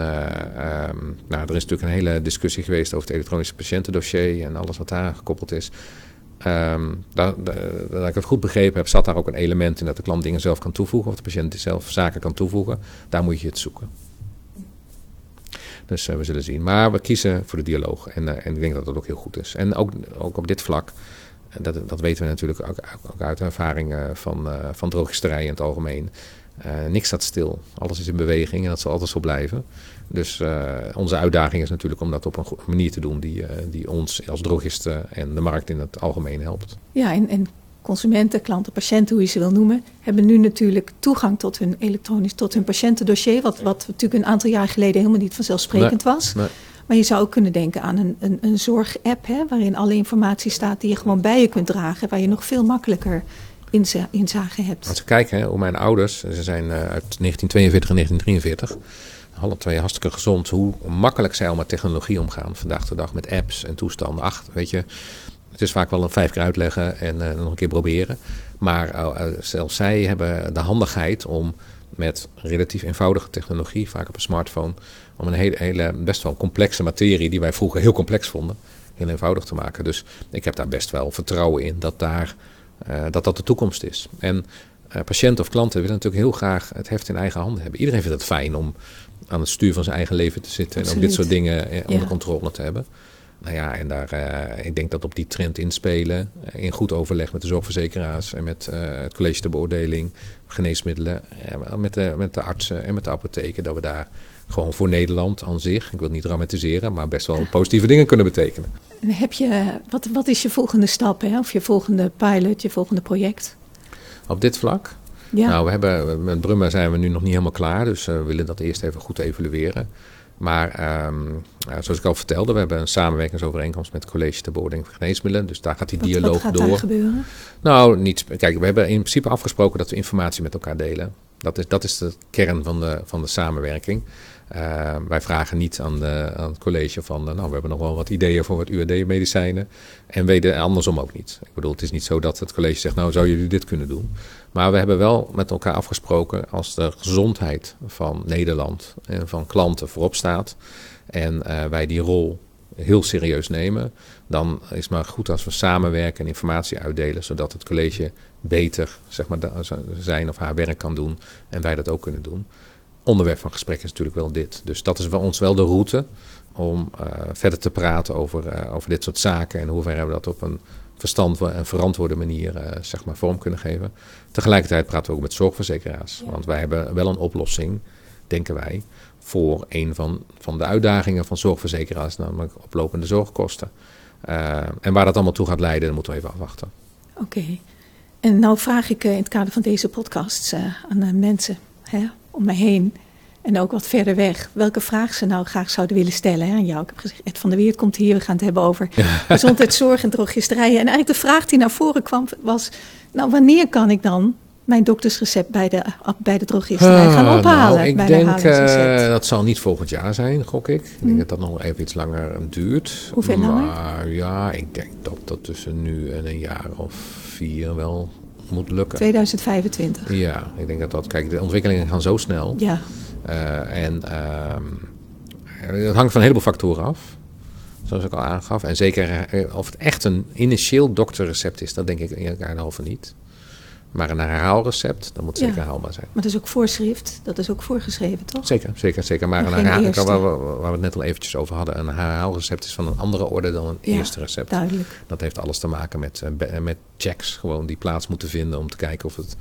nou, er is natuurlijk een hele discussie geweest over het elektronische patiëntendossier en alles wat daar gekoppeld is. Um, dat, dat, ik het goed begrepen heb, zat daar ook een element in dat de klant dingen zelf kan toevoegen, of de patiënt zelf zaken kan toevoegen. Daar moet je het zoeken. Dus uh, we zullen zien. Maar we kiezen voor de dialoog. En, uh, en ik denk dat dat ook heel goed is. En ook, ook op dit vlak, dat, dat weten we natuurlijk ook, ook uit ervaring uh, van, van drogisterij in het algemeen. niks staat stil. Alles is in beweging en dat zal altijd zo blijven. Dus uh, onze uitdaging is natuurlijk om dat op een manier te doen die, uh, die ons als drogisten en de markt in het algemeen helpt. Ja, en, en consumenten, klanten, patiënten, hoe je ze wil noemen, hebben nu natuurlijk toegang tot hun elektronisch, tot hun patiëntendossier. Wat, wat natuurlijk een aantal jaar geleden helemaal niet vanzelfsprekend nee, was. Nee. Maar je zou ook kunnen denken aan een, een, een zorg-app, hè, waarin alle informatie staat die je gewoon bij je kunt dragen, waar je nog veel makkelijker inza inzage hebt. Als we kijken hè, hoe mijn ouders, ze zijn uh, uit 1942 en 1943 alle twee hartstikke gezond. Hoe makkelijk zij al met technologie omgaan. Vandaag de dag met apps en toestanden. Ach, weet je, het is vaak wel een vijf keer uitleggen en uh, nog een keer proberen. Maar uh, zelfs zij hebben de handigheid om met relatief eenvoudige technologie, vaak op een smartphone, om een hele, hele best wel complexe materie die wij vroeger heel complex vonden, heel eenvoudig te maken. Dus ik heb daar best wel vertrouwen in dat daar, dat, dat de toekomst is. En patiënten of klanten willen natuurlijk heel graag het heft in eigen handen hebben. Iedereen vindt het fijn om aan het stuur van zijn eigen leven te zitten Absoluut. en om dit soort dingen eh, onder controle te hebben. Nou ja, en daar, eh, ik denk dat op die trend inspelen, in goed overleg met de zorgverzekeraars en met het college de beoordeling, geneesmiddelen, met, de, met de artsen en met de apotheken, dat we daar gewoon voor Nederland aan zich, ik wil het niet dramatiseren, maar best wel positieve dingen kunnen betekenen. En heb je, wat, wat is je volgende stap, hè? of je volgende pilot, je volgende project? Op dit vlak, Ja, Nou, we hebben, met Brumma zijn we nu nog niet helemaal klaar, dus eh, we willen dat eerst even goed evalueren. Maar ehm, zoals ik al vertelde, we hebben een samenwerkingsovereenkomst met het College ter Beoordeling van Geneesmiddelen. Dus daar gaat die wat, dialoog wat gaat door. daar gebeuren? Nou, niet, kijk, we hebben in principe afgesproken dat we informatie met elkaar delen. Dat is, dat is de kern van de, van de samenwerking. Uh, wij vragen niet aan, de, aan het college van, uh, nou, we hebben nog wel wat ideeën voor wat UAD-medicijnen. En weten andersom ook niet. Ik bedoel, het is niet zo dat het college zegt, nou, zou jullie dit kunnen doen? Maar we hebben wel met elkaar afgesproken als de gezondheid van Nederland en van klanten voorop staat. En uh, wij die rol heel serieus nemen, dan is het maar goed als we samenwerken en informatie uitdelen, zodat het college beter zeg maar, zijn of haar werk kan doen en wij dat ook kunnen doen. Onderwerp van gesprek is natuurlijk wel dit. Dus dat is voor ons wel de route om uh, verder te praten over, uh, over dit soort zaken en hoe ver hebben we dat op een verstand en verantwoorde manier uh, zeg maar vorm kunnen geven. Tegelijkertijd praten we ook met zorgverzekeraars, ja. want wij hebben wel een oplossing, denken wij, voor een van, van de uitdagingen van zorgverzekeraars, namelijk oplopende zorgkosten. En waar dat allemaal toe gaat leiden, dat moeten we even afwachten. Oké. Okay. En nou vraag ik in het kader van deze podcast aan de mensen hè, om mij heen en ook wat verder weg, welke vraag ze nou graag zouden willen stellen hè, aan jou. Ik heb gezegd, Ed van der Weert komt hier, we gaan het hebben over [laughs] gezondheidszorg en drogisterijen. En eigenlijk de vraag die naar voren kwam was, nou wanneer kan ik dan mijn doktersrecept bij de, bij de drogisterij gaan ophalen. Nou, ik bij denk uh, dat zal niet volgend jaar zijn, gok ik. Ik denk Hmm. dat dat nog even iets langer duurt. Hoeveel maar, langer? ja, ik denk dat dat tussen nu en een jaar of vier wel moet lukken. 2025. Ja, ik denk dat dat. Kijk, de ontwikkelingen gaan zo snel. Ja. Uh, en uh, het hangt van een heleboel factoren af. Zoals ik al aangaf. En zeker uh, of het echt een initieel dokterrecept is, dat denk ik in elkaar halve niet. Maar een herhaalrecept, dat moet zeker Ja. haalbaar zijn. Maar dat is ook voorschrift, dat is ook voorgeschreven, toch? Zeker, zeker, zeker. Maar En een herhaal, waar, we, waar we het net al eventjes over hadden, een herhaalrecept is van een andere orde dan een Ja, eerste recept. Duidelijk. Dat heeft alles te maken met, eh, met checks, gewoon die plaats moeten vinden om te kijken of het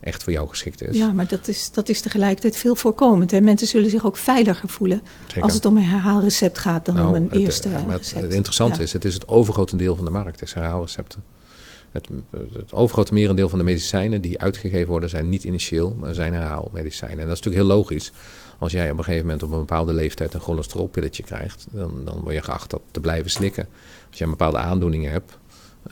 echt voor jou geschikt is. Ja, maar dat is, dat is tegelijkertijd veel voorkomend. Hè? Mensen zullen zich ook veiliger voelen Zeker. als het om een herhaalrecept gaat dan om Nou, een het, eerste eh, het, recept. het interessante Ja. is, het is het overgrote deel van de markt, is herhaalrecepten. Het, het overgrote merendeel van de medicijnen die uitgegeven worden zijn niet initieel, maar zijn herhaalmedicijnen. En dat is natuurlijk heel logisch. Als jij op een gegeven moment op een bepaalde leeftijd een cholesterolpilletje krijgt, dan, dan word je geacht dat te blijven slikken. Als je een bepaalde aandoening hebt,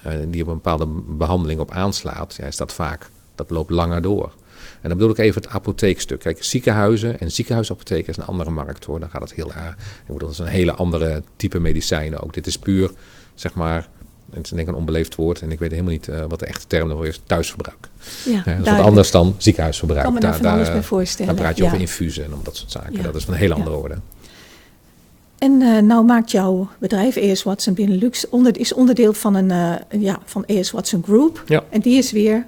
uh, die op een bepaalde behandeling op aanslaat, ja, is dat vaak, dat loopt langer door. En dan bedoel ik even het apotheekstuk. Kijk, ziekenhuizen en ziekenhuisapotheken is een andere markt hoor. Dan gaat het heel erg. Ik bedoel, dat is een hele andere type medicijnen ook. Dit is puur, zeg maar, het is denk ik een onbeleefd woord en ik weet helemaal niet uh, wat de echte term daarvoor is, thuisverbruik. Ja, dat is wat anders dan ziekenhuisverbruik. Kan me daar, daar, daar, bij voorstellen. Dan praat je over infusen en om dat soort zaken. Dat is van een hele andere orde. En uh, nou maakt jouw bedrijf ES Watson Benelux onder, is onderdeel van een uh, ja, van ES Watson Group. Ja. En die is weer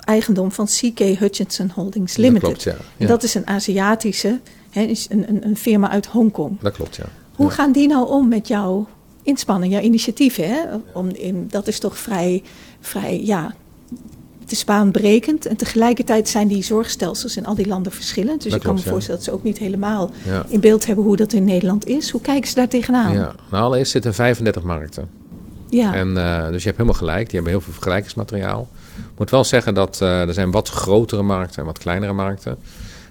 eigendom van CK Hutchinson Holdings Limited. Dat, klopt, ja. Ja. dat is een Aziatische, hè, is een, een, een firma uit Hongkong. Dat klopt, ja. Hoe gaan die nou om met jouw inspanning, jouw initiatieven? Hè? Om in, dat is toch vrij, vrij ja, het is baanbrekend. En tegelijkertijd zijn die zorgstelsels in al die landen verschillend. Dus Dat ik kan me ja. voorstellen dat ze ook niet helemaal Ja. in beeld hebben hoe dat in Nederland is. Hoe kijken ze daar tegenaan? Ja, nou allereerst zitten 35 markten. Ja. En, eh, dus je hebt helemaal gelijk, die hebben heel veel vergelijkingsmateriaal. Ik moet wel zeggen dat eh, er zijn wat grotere markten en wat kleinere markten.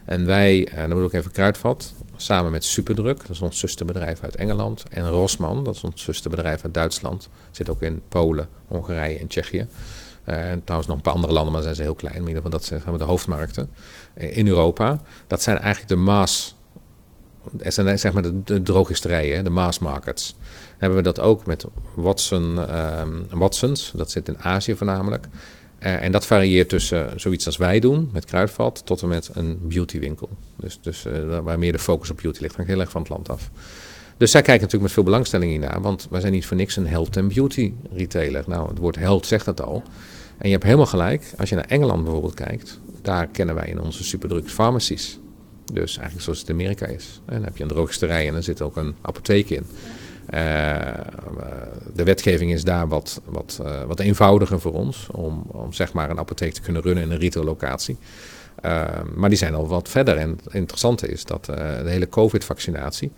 En wij, en dan bedoel ik even Kruidvat, samen met Superdruk, dat is ons zusterbedrijf uit Engeland. En Rosman, dat is ons zusterbedrijf uit Duitsland. Zit ook in Polen, Hongarije en Tsjechië. Eh, en trouwens nog een paar andere landen, maar zijn ze heel klein. In ieder dat zijn de hoofdmarkten eh, in Europa. Dat zijn eigenlijk de maas, dat zijn zeg maar de, de drogisterijen, de mass markets. Hebben we dat ook met Watson, ehm, Watsons, dat zit in Azië voornamelijk. Eh, en dat varieert tussen zoiets als wij doen, met kruidvat, tot en met een beautywinkel. Dus, dus eh, waar meer de focus op beauty ligt, hangt heel erg van het land af. Dus zij kijken natuurlijk met veel belangstelling hiernaar, want wij zijn niet voor niks een health en beauty retailer. Nou, het woord health zegt dat al. En je hebt helemaal gelijk, als je naar Engeland bijvoorbeeld kijkt, daar kennen wij in onze superdrugs pharmacies. Dus eigenlijk zoals het in Amerika is. En dan heb je een drogisterij en er zit ook een apotheek in. Uh, de wetgeving is daar wat, wat, uh, wat eenvoudiger voor ons om, om zeg maar een apotheek te kunnen runnen in een retail locatie. Uh, maar die zijn al wat verder. En het interessante is dat de hele COVID-vaccinatie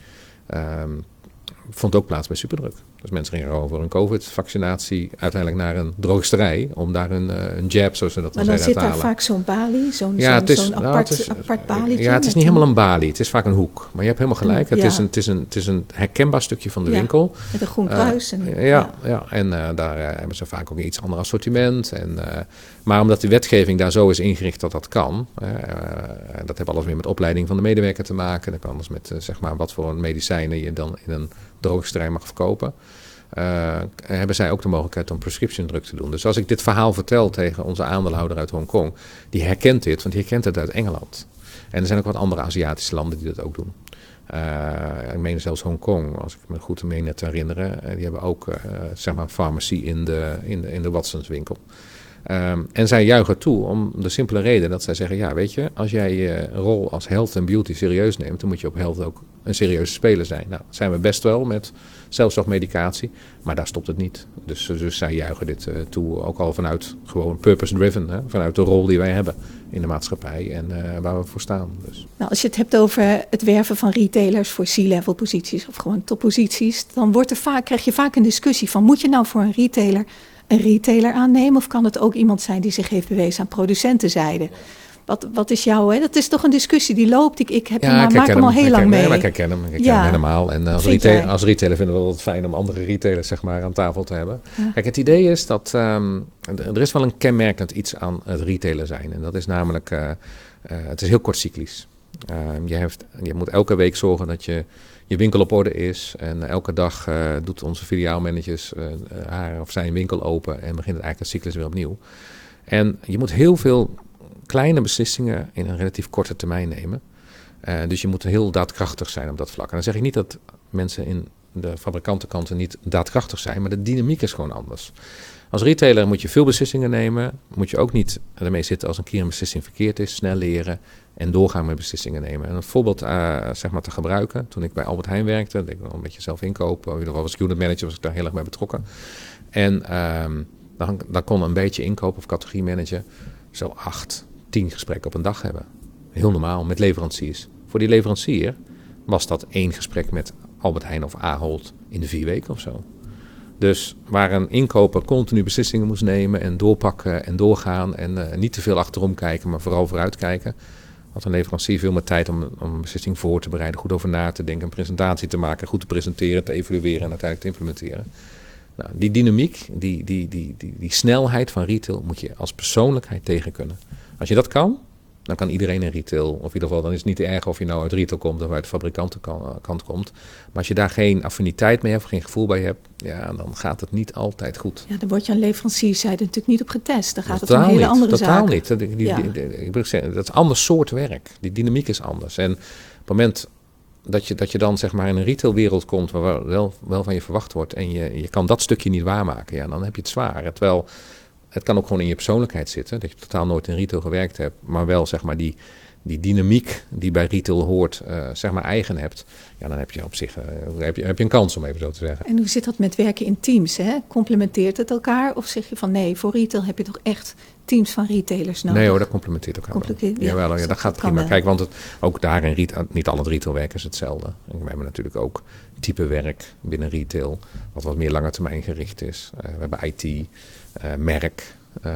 vond ook plaats bij Superdruk. Dus mensen gingen over een COVID-vaccinatie uiteindelijk naar een drogisterij om daar een, uh, een jab, zoals ze dat dan halen. Maar dan zit daar vaak zo'n balie, zo'n ja, zo nou, apart, is, apart balietje. Ja, het is niet helemaal een balie, het is vaak een hoek. Maar je hebt helemaal gelijk, het, Ja. is, een, het, is, een, het is een herkenbaar stukje van de Ja, winkel. Met een groen kruis. en, ja, ja. en uh, daar uh, hebben ze vaak ook een iets ander assortiment. En, maar omdat de wetgeving daar zo is ingericht dat dat kan, uh, dat heeft alles meer met opleiding van de medewerker te maken. Dat kan alles met uh, zeg maar wat voor medicijnen je dan in een droogsterij mag verkopen. Uh, hebben zij ook de mogelijkheid om prescription drug te doen. Dus als ik dit verhaal vertel tegen onze aandeelhouder uit Hongkong, die herkent dit, want die herkent het uit Engeland. En er zijn ook wat andere Aziatische landen die dat ook doen. Ik meen zelfs Hongkong, als ik me goed meen te herinneren. Die hebben ook zeg maar farmacie in de, in de, in de Watsons winkel. Um, en zij juichen toe om de simpele reden dat zij zeggen: Ja, weet je, als jij je rol als health en beauty serieus neemt, dan moet je op health ook een serieuze speler zijn. Nou, zijn we best wel met zelfzorgmedicatie, maar daar stopt het niet. Dus, dus zij juichen dit uh, toe, ook al vanuit gewoon purpose-driven, vanuit de rol die wij hebben in de maatschappij en uh, waar we voor staan. Dus. Nou, als je het hebt over het werven van retailers voor C-level posities of gewoon topposities, dan wordt er vaak, krijg je vaak een discussie van: moet je nou voor een retailer een retailer aannemen? Of kan het ook iemand zijn die zich heeft bewezen aan producentenzijde? Wat, wat is jouw, hè? dat is toch een discussie die loopt. Ik, ik heb ja, maar, maak hem al heel lang mee. Ja, ik herken hem, ik herken ja. hem helemaal. En als retailer, als retailer vinden we het fijn om andere retailers zeg maar, aan tafel te hebben. Ja. Kijk, het idee is dat um, er is wel een kenmerkend iets aan het retailer zijn. En dat is namelijk, uh, uh, het is heel kortcyclisch. Uh, je, heeft, je moet elke week zorgen dat je je winkel op orde is. En elke dag uh, doet onze filiaalmanagers uh, haar of zijn winkel open en begint eigenlijk de cyclus weer opnieuw. En je moet heel veel kleine beslissingen in een relatief korte termijn nemen. Dus je moet heel daadkrachtig zijn op dat vlak. En dan zeg ik niet dat mensen in de fabrikantenkanten niet daadkrachtig zijn, maar de dynamiek is gewoon anders. Als retailer moet je veel beslissingen nemen. Moet je ook niet ermee zitten als een keer een beslissing verkeerd is. Snel leren en doorgaan met beslissingen nemen. En een voorbeeld uh, zeg maar te gebruiken. Toen ik bij Albert Heijn werkte, ik wel een beetje zelf inkopen. In ieder geval als unit manager was ik daar heel erg bij betrokken. En um, dan, dan kon een beetje inkoop of categorie manager zo acht, tien gesprekken op een dag hebben. Heel normaal met leveranciers. Voor die leverancier was dat één gesprek met Albert Heijn of Ahold in de vier weken of zo. Dus waar een inkoper continu beslissingen moest nemen en doorpakken en doorgaan en uh, niet te veel achterom kijken, maar vooral vooruit kijken, had een leverancier veel meer tijd om, om een beslissing voor te bereiden, goed over na te denken, een presentatie te maken, goed te presenteren, te evalueren en uiteindelijk te implementeren. Nou, die dynamiek, die, die, die, die snelheid van retail moet je als persoonlijkheid tegen kunnen. Als je dat kan, dan kan iedereen in retail. Of in ieder geval, dan is het niet erg of je nou uit retail komt of uit de fabrikantenkant komt. Maar als je daar geen affiniteit mee hebt, geen gevoel bij hebt, ja, dan gaat het niet altijd goed. Ja, dan word je aan leverancierszijde natuurlijk niet op getest. Dan gaat het om een hele niet, andere totaal zaken. niet. Die, Ja. die- ik wil zeggen, dat is een ander soort werk. Die dynamiek is anders. En op het moment dat je, dat je dan zeg maar in een retailwereld komt waar wel, wel van je verwacht wordt en je, je kan dat stukje niet waarmaken, ja, dan heb je het zwaar. Terwijl het kan ook gewoon in je persoonlijkheid zitten, dat je totaal nooit in retail gewerkt hebt, maar wel zeg maar die, die dynamiek die bij retail hoort, eh, zeg maar eigen hebt. Ja, dan heb je op zich eh, heb je, heb je een kans om even zo te zeggen. En hoe zit dat met werken in teams? Hè? Complementeert het elkaar? Of zeg je van nee, voor retail heb je toch echt teams van retailers nodig? Nee hoor, dat complementeert elkaar wel. Complementeert, ja. Jawel, ja, dat dat gaat prima. wel. Kijk, want het, ook daar in retail, niet al het retailwerk is hetzelfde. En we hebben natuurlijk ook type werk binnen retail, wat wat meer lange termijn gericht is. Eh, we hebben IT, merk. Eh,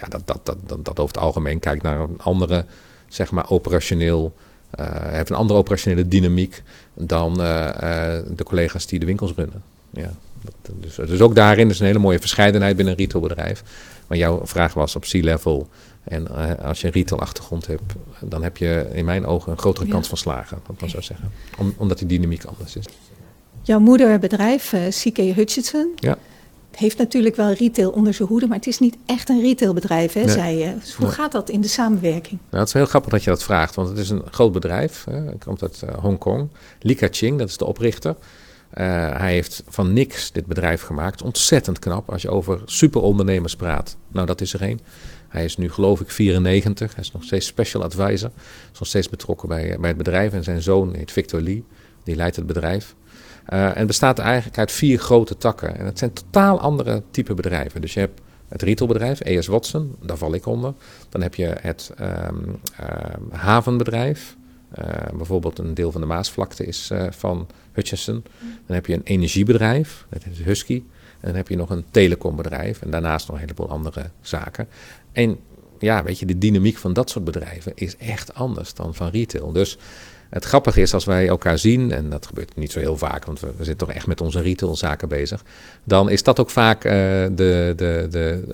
ja, dat, dat, dat, dat, dat over het algemeen kijkt naar een andere, zeg maar, operationeel, eh heeft een andere operationele dynamiek dan eh, eh, de collega's die de winkels runnen. Ja, dat, dus, dus ook daarin is een hele mooie verscheidenheid binnen een retailbedrijf. Maar jouw vraag was op C-level. En eh, als je een retail-achtergrond hebt, dan heb je in mijn ogen een grotere Ja. kans van slagen, dat maar zo zeggen. Om, omdat die dynamiek anders is. Jouw moederbedrijf, eh CK Hutchinson, Ja. Heeft natuurlijk wel retail onder zijn hoede, maar het is niet echt een retailbedrijf, hè, Nee. zei je. Dus hoe Nee. gaat dat in de samenwerking? Nou, het is heel grappig dat je dat vraagt, want het is een groot bedrijf. Hè. Het komt uit eh, Hongkong. Li Ka-ching, dat is de oprichter. Eh, hij heeft van niks dit bedrijf gemaakt. Ontzettend knap als je over superondernemers praat. Nou, dat is er één. Hij is nu geloof ik 94. Hij is nog steeds special advisor. Is nog steeds betrokken bij, bij het bedrijf. En zijn zoon heet Victor Lee. Die leidt het bedrijf. Eh, en bestaat eigenlijk uit vier grote takken. En het zijn totaal andere type bedrijven. Dus je hebt het retailbedrijf, ES Watson, daar val ik onder. Dan heb je het ehm, havenbedrijf. Eh, bijvoorbeeld een deel van de Maasvlakte is eh, van Hutchinson. Dan heb je een energiebedrijf, dat is Husky. En dan heb je nog een telecombedrijf. En daarnaast nog een heleboel andere zaken. En ja, weet je, de dynamiek van dat soort bedrijven is echt anders dan van retail. Dus het grappige is als wij elkaar zien, en dat gebeurt niet zo heel vaak, want we, zitten toch echt met onze retailzaken bezig. Dan is dat ook vaak eh, de, de, de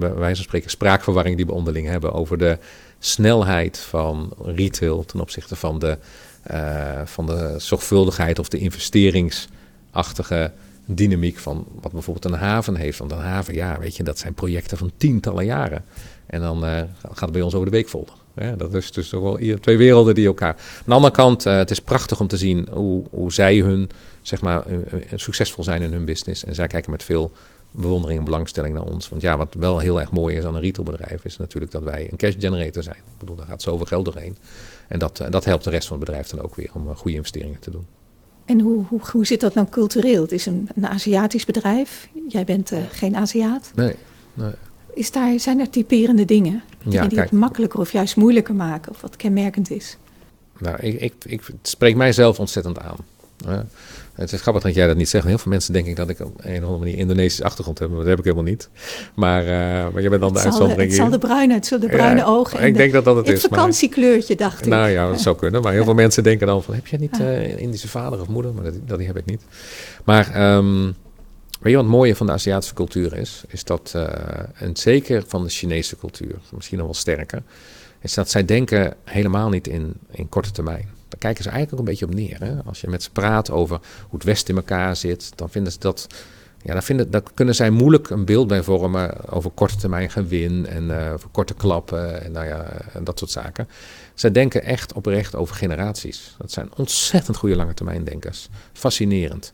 wijze van spreken spraakverwarring die we onderling hebben over de snelheid van retail ten opzichte van de, eh, van de zorgvuldigheid of de investeringsachtige dynamiek van wat bijvoorbeeld een haven heeft. Want een haven, ja, weet je, dat zijn projecten van tientallen jaren. En dan eh, gaat het bij ons over de weekfolder. Ja, dat is dus toch wel twee werelden die elkaar. Aan de andere kant, eh, het is prachtig om te zien hoe, hoe zij hun, zeg maar, eh, eh, succesvol zijn in hun business. En zij kijken met veel bewondering en belangstelling naar ons. Want ja, wat wel heel erg mooi is aan een retailbedrijf, is natuurlijk dat wij een cash generator zijn. Ik bedoel, daar gaat zoveel geld doorheen. En dat, dat helpt de rest van het bedrijf dan ook weer om goede investeringen te doen. En hoe, hoe, hoe zit dat nou cultureel? Het is een, een Aziatisch bedrijf. Jij bent geen Aziat. Nee, nee. Is daar, zijn er typerende dingen? Dingen die kijk. het makkelijker of juist moeilijker maken? Of wat kenmerkend is? Nou, ik, ik, ik, het spreekt mij zelf ontzettend aan. Het is grappig dat jij dat niet zegt. Heel veel mensen denken dat ik op een of andere manier Indonesische achtergrond heb. Maar dat heb ik helemaal niet. Maar, eh, maar jij bent dan de Het uitzondering het zal de bruine, het zullen de bruine Ja, ogen en ik de- denk dat dat het het is. maar- vakantiekleurtje, dacht ik. Nou ja, dat zou kunnen. Maar heel veel mensen denken dan van... heb jij niet een Indische vader of moeder? Maar dat, dat die heb ik niet. Maar ehm, weet je wat mooie van de Aziatische cultuur is? Is dat, eh, en zeker van de Chinese cultuur, misschien nog wel sterker... is dat zij denken helemaal niet in, in korte termijn. Daar kijken ze eigenlijk ook een beetje op neer. Hè? Als je met ze praat over hoe het Westen in elkaar zit... dan vinden ze dat... Ja, daar, vinden, kunnen zij moeilijk een beeld bij vormen over korte termijn gewin en eh, over korte klappen en nou ja, en dat soort zaken. Zij denken echt oprecht over generaties. Dat zijn ontzettend goede lange termijn denkers. Fascinerend.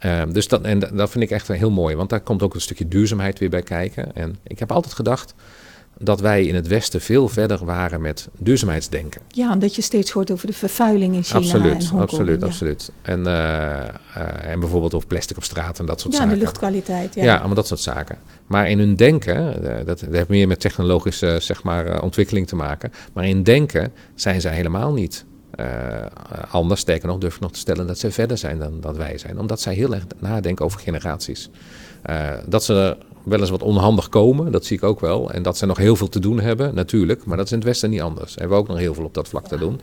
Ehm, dus dat, en dat- vind ik echt heel mooi, want daar komt ook een stukje duurzaamheid weer bij kijken. En ik heb altijd gedacht dat wij in het Westen veel verder waren met duurzaamheidsdenken. Ja, omdat je steeds hoort over de vervuiling in China en absoluut, Hongkong. absoluut, ja. absoluut. En, eh, eh, en bijvoorbeeld over plastic op straat en dat soort Ja, en zaken. de luchtkwaliteit. Ja. Ja, allemaal dat soort zaken. Maar in hun denken, eh, dat, dat heeft meer met technologische zeg maar, ontwikkeling te maken. Maar in denken zijn zij helemaal niet eh, anders. Sterker nog, durf ik nog te stellen dat zij verder zijn dan dat wij zijn. Omdat zij heel erg nadenken over generaties. Eh, dat ze wel eens wat onhandig komen. Dat zie ik ook wel. En dat ze nog heel veel te doen hebben, natuurlijk. Maar dat is in het Westen niet anders. We hebben ook nog heel veel op dat vlak te doen.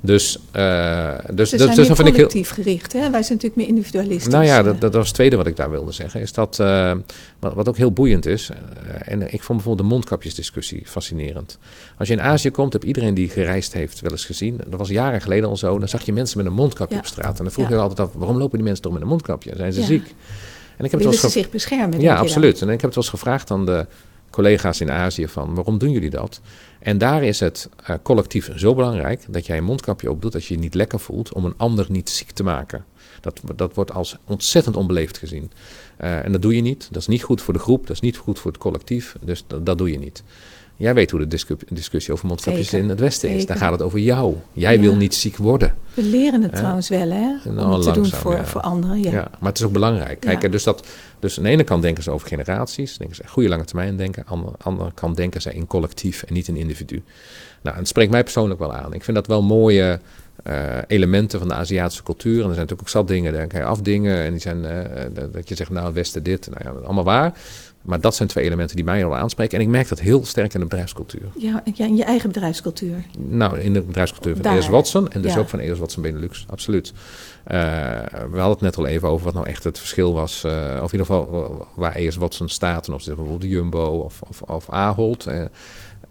Dus, uh, dus, dus, dus dat vind ik heel gericht. Hè? Wij zijn natuurlijk meer individualistisch. Nou ja, dat, dat was het tweede wat ik daar wilde zeggen. Is dat uh, wat, wat, ook heel boeiend is. Uh, en ik vond bijvoorbeeld de mondkapjesdiscussie fascinerend. Als je in Azië komt, heb iedereen die gereisd heeft wel eens gezien. Dat was jaren geleden al zo. Dan zag je mensen met een mondkapje op straat. En dan vroeg je altijd af: waarom lopen die mensen toch met een mondkapje? Zijn ze ziek? En ik heb Willen het ze zich beschermen? Ja, absoluut. En ik heb het wel eens gevraagd aan de collega's in Azië van waarom doen jullie dat? En daar is het uh, collectief zo belangrijk dat jij een mondkapje opdoet als je je niet lekker voelt om een ander niet ziek te maken. Dat, dat wordt als ontzettend onbeleefd gezien. Uh, en dat doe je niet. Dat is niet goed voor de groep, dat is niet goed voor het collectief. Dus dat, dat doe je niet. Jij weet hoe de discussie over mondkapjes in het Westen is. Daar gaat het over jou. Jij wil niet ziek worden. We leren het trouwens wel, hè? Om nou, het te doen voor, voor anderen. Ja. ja. maar het is ook belangrijk. Kijk, dus, dat, dus aan de ene kant denken ze over generaties. Denken ze goede lange termijn denken. Aan de andere kant denken ze in collectief en niet in individu. Nou, het spreekt mij persoonlijk wel aan. Ik vind dat wel mooie uh, elementen van de Aziatische cultuur. En er zijn natuurlijk ook zat dingen, daar kan je afdingen. En die zijn, uh, dat je zegt, nou, Westen dit. Nou ja, allemaal waar. Maar dat zijn twee elementen die mij al aanspreken. En ik merk dat heel sterk in de bedrijfscultuur. Ja, in je eigen bedrijfscultuur. Nou, in de bedrijfscultuur van EOS Watson. En dus ook van EOS Watson Benelux, absoluut. Uh, we hadden het net al even over wat nou echt het verschil was. Uh, of in ieder geval waar EOS Watson staat. En of het bijvoorbeeld Jumbo of, of, of Ahold. Uh,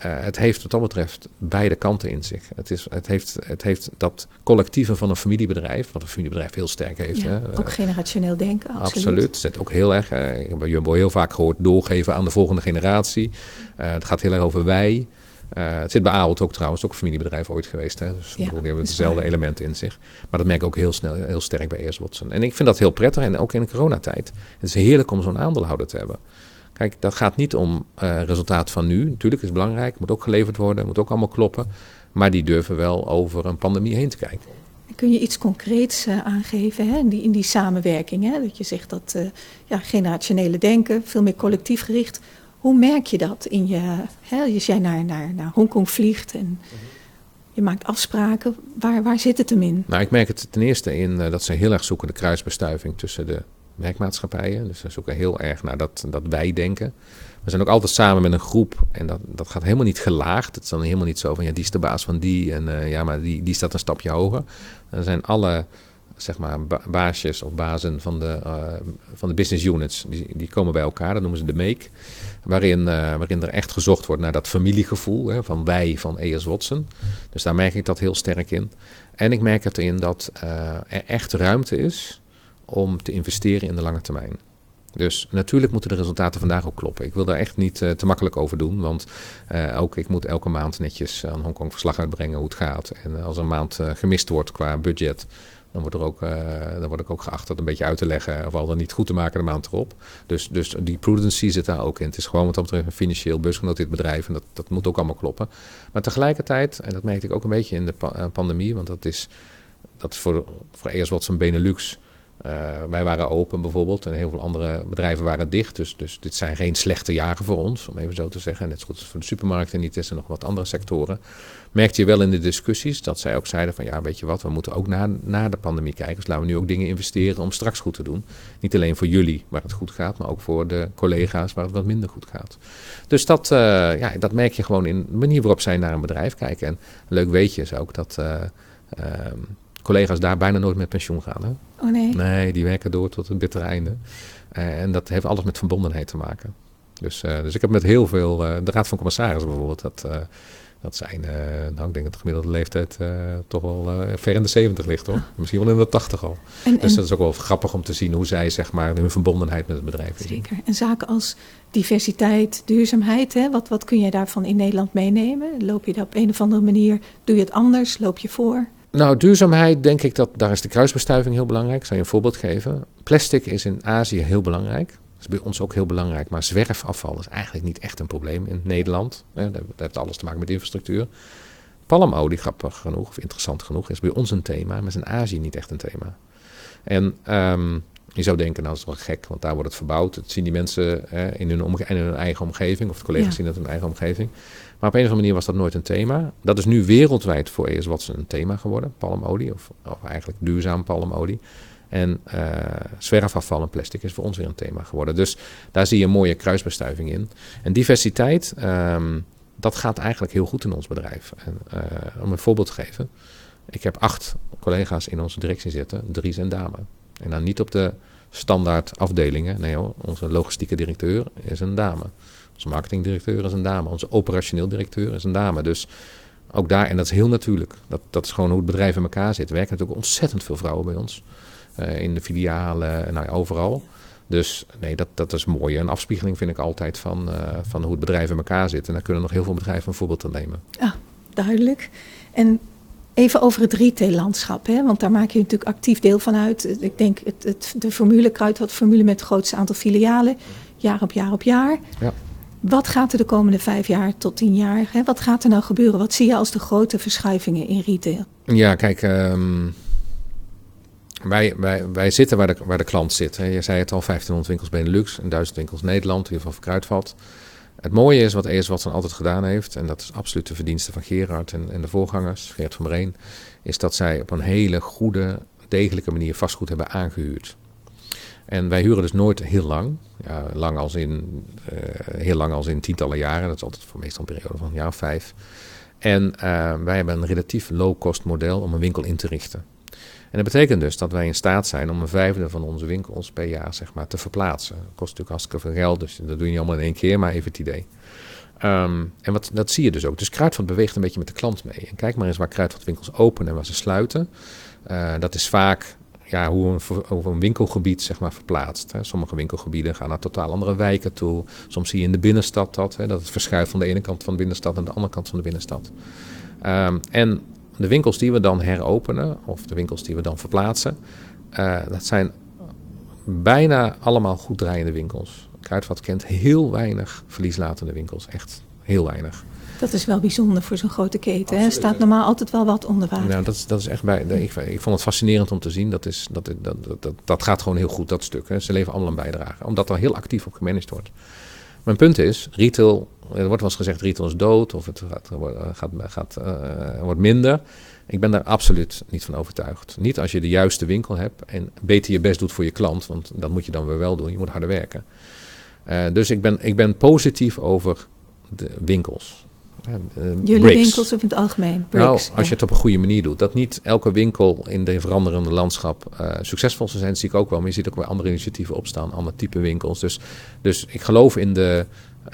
het heeft wat dat betreft beide kanten in zich. Het, is, het, heeft, het heeft dat collectieve van een familiebedrijf, wat een familiebedrijf heel sterk heeft. Ja, hè. Ook generationeel denken, absoluut. Absoluut. Zet ook heel erg, uh, ik heb bij Jumbo heel vaak gehoord, doorgeven aan de volgende generatie. Het gaat heel erg over wij. het zit bij Ahold ook trouwens, ook een familiebedrijf ooit geweest. Hè. Dus ja, die hebben dezelfde elementen in zich. Maar dat merk ik ook heel snel, heel sterk bij Eers Watson. En ik vind dat heel prettig en ook in de coronatijd. Het is heerlijk om zo'n aandeelhouder te hebben. Kijk, dat gaat niet om uh, resultaat van nu. Natuurlijk is het belangrijk, moet ook geleverd worden, moet ook allemaal kloppen. Maar die durven wel over een pandemie heen te kijken. Kun je iets concreets uh, aangeven hè, in, die, in die samenwerking? Hè? Dat je zegt dat uh, ja, generationele denken, veel meer collectief gericht. Hoe merk je dat in je, hè, als jij naar, naar, naar Hongkong vliegt en je maakt afspraken, waar, waar zit het hem in? Nou, ik merk het ten eerste in dat ze heel erg zoeken de kruisbestuiving tussen de werkmaatschappijen. Dus we zoeken heel erg naar dat, dat wij denken. We zijn ook altijd samen met een groep en dat, dat gaat helemaal niet gelaagd. Het is dan helemaal niet zo van ja, die is de baas van die en uh, ja, maar die, die staat een stapje hoger. Er zijn alle zeg maar baasjes of bazen van de, uh, van de business units, die, die komen bij elkaar, dat noemen ze de make. Waarin, uh, waarin er echt gezocht wordt naar dat familiegevoel hè, van wij van E.S. Watson. Dus daar merk ik dat heel sterk in. En ik merk het in dat er echt ruimte is om te investeren in de lange termijn. Dus natuurlijk moeten de resultaten vandaag ook kloppen. Ik wil daar echt niet uh, te makkelijk over doen. Want uh, ook ik moet elke maand netjes aan Hongkong verslag uitbrengen hoe het gaat. En als een maand gemist wordt qua budget, dan, wordt er ook, dan word ik ook geacht dat een beetje uit te leggen. Of al dan niet goed te maken de maand erop. Dus, dus die prudency zit daar ook in. Het is gewoon wat dat betreft een financieel beursgenoteerd bedrijf. En dat, dat moet ook allemaal kloppen. Maar tegelijkertijd, en dat merkte ik ook een beetje in de pa pandemie. Want dat is, dat is voor, voor ES Watson Benelux uh, wij waren open bijvoorbeeld en heel veel andere bedrijven waren dicht. Dus, dus dit zijn geen slechte jaren voor ons, om even zo te zeggen. Net zo goed als voor de supermarkten niet is en nog wat andere sectoren. Merkte je wel in de discussies dat zij ook zeiden van ja, weet je wat, we moeten ook na, na de pandemie kijken. Dus laten we nu ook dingen investeren om straks goed te doen. Niet alleen voor jullie waar het goed gaat, maar ook voor de collega's waar het wat minder goed gaat. Dus dat, uh, ja, dat merk je gewoon in de manier waarop zij naar een bedrijf kijken. En leuk weet je is ook dat... Uh, collega's daar bijna nooit met pensioen gaan. Hè? Oh nee? Nee, die werken door tot het bittere einde. Uh, en dat heeft alles met verbondenheid te maken. Dus, uh, dus ik heb met heel veel, uh, de Raad van Commissarissen bijvoorbeeld, dat, dat zijn, nou ik denk dat de gemiddelde leeftijd toch wel ver in de 70 ligt hoor. Misschien wel in de 80 al. En, dus dat is ook wel grappig om te zien hoe zij zeg maar hun verbondenheid met het bedrijf Zeker. Zien. En zaken als diversiteit, duurzaamheid, hè? Wat, wat kun jij daarvan in Nederland meenemen? Loop je daar op een of andere manier, doe je het anders, loop je voor? Nou, duurzaamheid, denk ik dat daar is de kruisbestuiving heel belangrijk. Ik zal je een voorbeeld geven. Plastic is in Azië heel belangrijk. Dat is bij ons ook heel belangrijk. Maar zwerfafval is eigenlijk niet echt een probleem in Nederland. Dat heeft alles te maken met infrastructuur. Palmolie, grappig genoeg, of interessant genoeg, is bij ons een thema, maar is in Azië niet echt een thema. En um, je zou denken, nou dat is wel gek, want daar wordt het verbouwd. Dat zien die mensen hè, in, hun in, hun eigen omgeving, of de collega's ja. zien dat in hun eigen omgeving. Maar op een of andere manier was dat nooit een thema. Dat is nu wereldwijd voor ES Watson een thema geworden, palmolie, of, of eigenlijk duurzaam palmolie. En uh, zwerfafval en plastic is voor ons weer een thema geworden. Dus daar zie je een mooie kruisbestuiving in. En diversiteit, um, dat gaat eigenlijk heel goed in ons bedrijf. En, uh, om een voorbeeld te geven. Ik heb acht collega's in onze directie zitten. Drie zijn dame. En dan niet op de standaard afdelingen. Nee hoor, onze logistieke directeur is een dame. Onze marketingdirecteur is een dame. Onze operationeel directeur is een dame. Dus ook daar, en dat is heel natuurlijk. Dat, dat is gewoon hoe het bedrijf in elkaar zit. Er werken natuurlijk ontzettend veel vrouwen bij ons. Uh, in de filialen, nou ja, overal. Dus nee, dat, dat is mooi. Een afspiegeling vind ik altijd van, uh, van hoe het bedrijf in elkaar zit. En daar kunnen nog heel veel bedrijven een voorbeeld aan nemen. Ja, duidelijk. En Even over het retaillandschap, hè? want daar maak je natuurlijk actief deel van uit. Ik denk het, het, de formule, Kruidvat formule met het grootste aantal filialen, jaar op jaar op jaar. Ja. Wat gaat er de komende vijf jaar tot tien jaar? Hè? Wat gaat er nou gebeuren? Wat zie je als de grote verschuivingen in retail? Ja, kijk, um, wij, wij, wij zitten waar de, waar de klant zit. Hè. Je zei het al, 1500 winkels Benelux en 1000 winkels Nederland, in ieder geval Kruidvat. Het mooie is wat ES Watson altijd gedaan heeft, en dat is absoluut de verdienste van Gerard en, en de voorgangers, Geert van Breen, is dat zij op een hele goede, degelijke manier vastgoed hebben aangehuurd. En wij huren dus nooit heel lang. Ja, lang als in, uh, heel lang als in tientallen jaren. Dat is altijd voor meestal een periode van een jaar of vijf. En uh, wij hebben een relatief low-cost model om een winkel in te richten. En dat betekent dus dat wij in staat zijn om een vijfde van onze winkels per jaar zeg maar, te verplaatsen. Dat kost natuurlijk hartstikke veel geld, dus dat doe je niet allemaal in één keer, maar even het idee. Um, en wat, dat zie je dus ook. Dus Kruidvat beweegt een beetje met de klant mee. En kijk maar eens waar Kruidvat winkels openen en waar ze sluiten. Uh, dat is vaak ja, hoe, een, een winkelgebied zeg maar, verplaatst. Hè. Sommige winkelgebieden gaan naar totaal andere wijken toe. Soms zie je in de binnenstad dat, hè, dat het verschuift van de ene kant van de binnenstad naar de andere kant van de binnenstad. Um, en de winkels die we dan heropenen, of de winkels die we dan verplaatsen, uh, dat zijn bijna allemaal goed draaiende winkels. Kruidvat kent heel weinig verlieslatende winkels. Echt heel weinig. Dat is wel bijzonder voor zo'n grote keten. Er staat normaal altijd wel wat onder water. Nou, dat, is, dat is echt bij. Ik, ik, vond het fascinerend om te zien. Dat, is, dat, dat, dat, dat gaat gewoon heel goed, dat stuk. Hè. Ze leveren allemaal een bijdrage. Omdat er heel actief op gemanaged wordt. Mijn punt is, retail, er wordt wel eens gezegd retail is dood of het gaat, gaat, gaat, uh, wordt minder. Ik ben daar absoluut niet van overtuigd. Niet als je de juiste winkel hebt en beter je best doet voor je klant, want dat moet je dan weer wel doen. Je moet harder werken. Uh, dus ik ben, ik ben positief over de winkels. Uh, Jullie winkels of in het algemeen? Bricks, nou, als je het op een goede manier doet. Dat niet elke winkel in de veranderende landschap uh, succesvol zal zijn, zie ik ook wel. Maar je ziet ook weer andere initiatieven opstaan, andere type winkels. Dus, dus ik geloof in de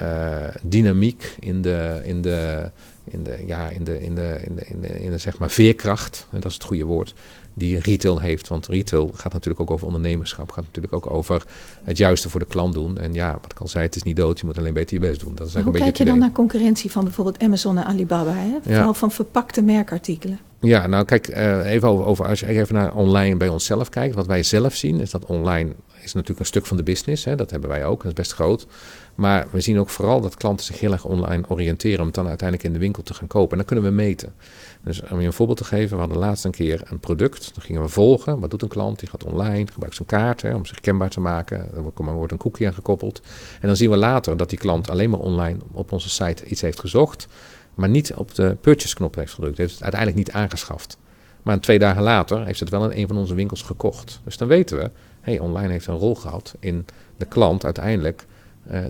uh, dynamiek, in de, in de, in de, ja, in de, in de, in de, in de, in de zeg maar veerkracht. En dat is het goede woord die retail heeft. Want retail gaat natuurlijk ook over ondernemerschap. Gaat natuurlijk ook over het juiste voor de klant doen. En ja, wat ik al zei, het is niet dood. Je moet alleen beter je best doen. Dat is Hoe een kijk je dan naar concurrentie van bijvoorbeeld Amazon en Alibaba? Hè? Vooral ja. van verpakte merkartikelen. Ja, nou kijk, uh, even over, over, als je even naar online bij onszelf kijkt. Wat wij zelf zien is dat online is natuurlijk een stuk van de business. Hè? Dat hebben wij ook, dat is best groot. Maar we zien ook vooral dat klanten zich heel erg online oriënteren om het dan uiteindelijk in de winkel te gaan kopen. En dan kunnen we meten. Dus om je een voorbeeld te geven, we hadden laatst een keer een product. Dan gingen we volgen. Wat doet een klant? Die gaat online, gebruikt zijn kaart hè, om zich kenbaar te maken. Er wordt een cookie aan gekoppeld. En dan zien we later dat die klant alleen maar online op onze site iets heeft gezocht. Maar niet op de purchase knop heeft gedrukt. Heeft het uiteindelijk niet aangeschaft. Maar twee dagen later heeft het wel in een van onze winkels gekocht. Dus dan weten we, hey, online heeft een rol gehad in de klant uiteindelijk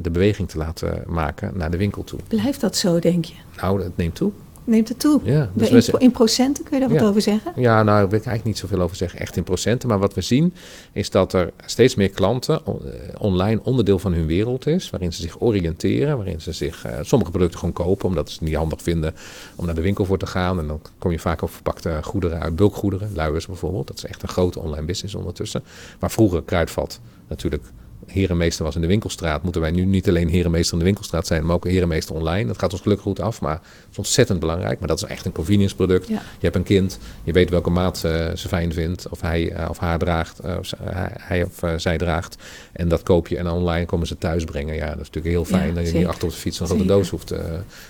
de beweging te laten maken naar de winkel toe. Blijft dat zo, denk je? Nou, het neemt toe neemt het toe. Ja, dus in, in, procenten kun je daar wat over zeggen? Ja, nou, daar wil ik eigenlijk niet zoveel over zeggen, echt in procenten. Maar wat we zien is dat er steeds meer klanten eh, online onderdeel van hun wereld is, waarin ze zich oriënteren, waarin ze zich uh, sommige producten gewoon kopen, omdat ze het niet handig vinden om naar de winkel voor te gaan. En dan kom je vaak op verpakte goederen uit, bulkgoederen, luiers bijvoorbeeld. Dat is echt een grote online business ondertussen. Maar vroeger Kruidvat natuurlijk herenmeester was in de winkelstraat, moeten wij nu niet alleen herenmeester in de winkelstraat zijn, maar ook herenmeester online. Dat gaat ons gelukkig goed af, maar het is ontzettend belangrijk. Maar dat is echt een convenience product. Je hebt een kind, je weet welke maat uh, ze fijn vindt, of hij uh, of haar draagt, uh, of hij of zij draagt. En dat koop je en online komen ze thuis brengen. Ja, dat is natuurlijk heel fijn ja, dat je niet achter op de fiets een grote doos hoeft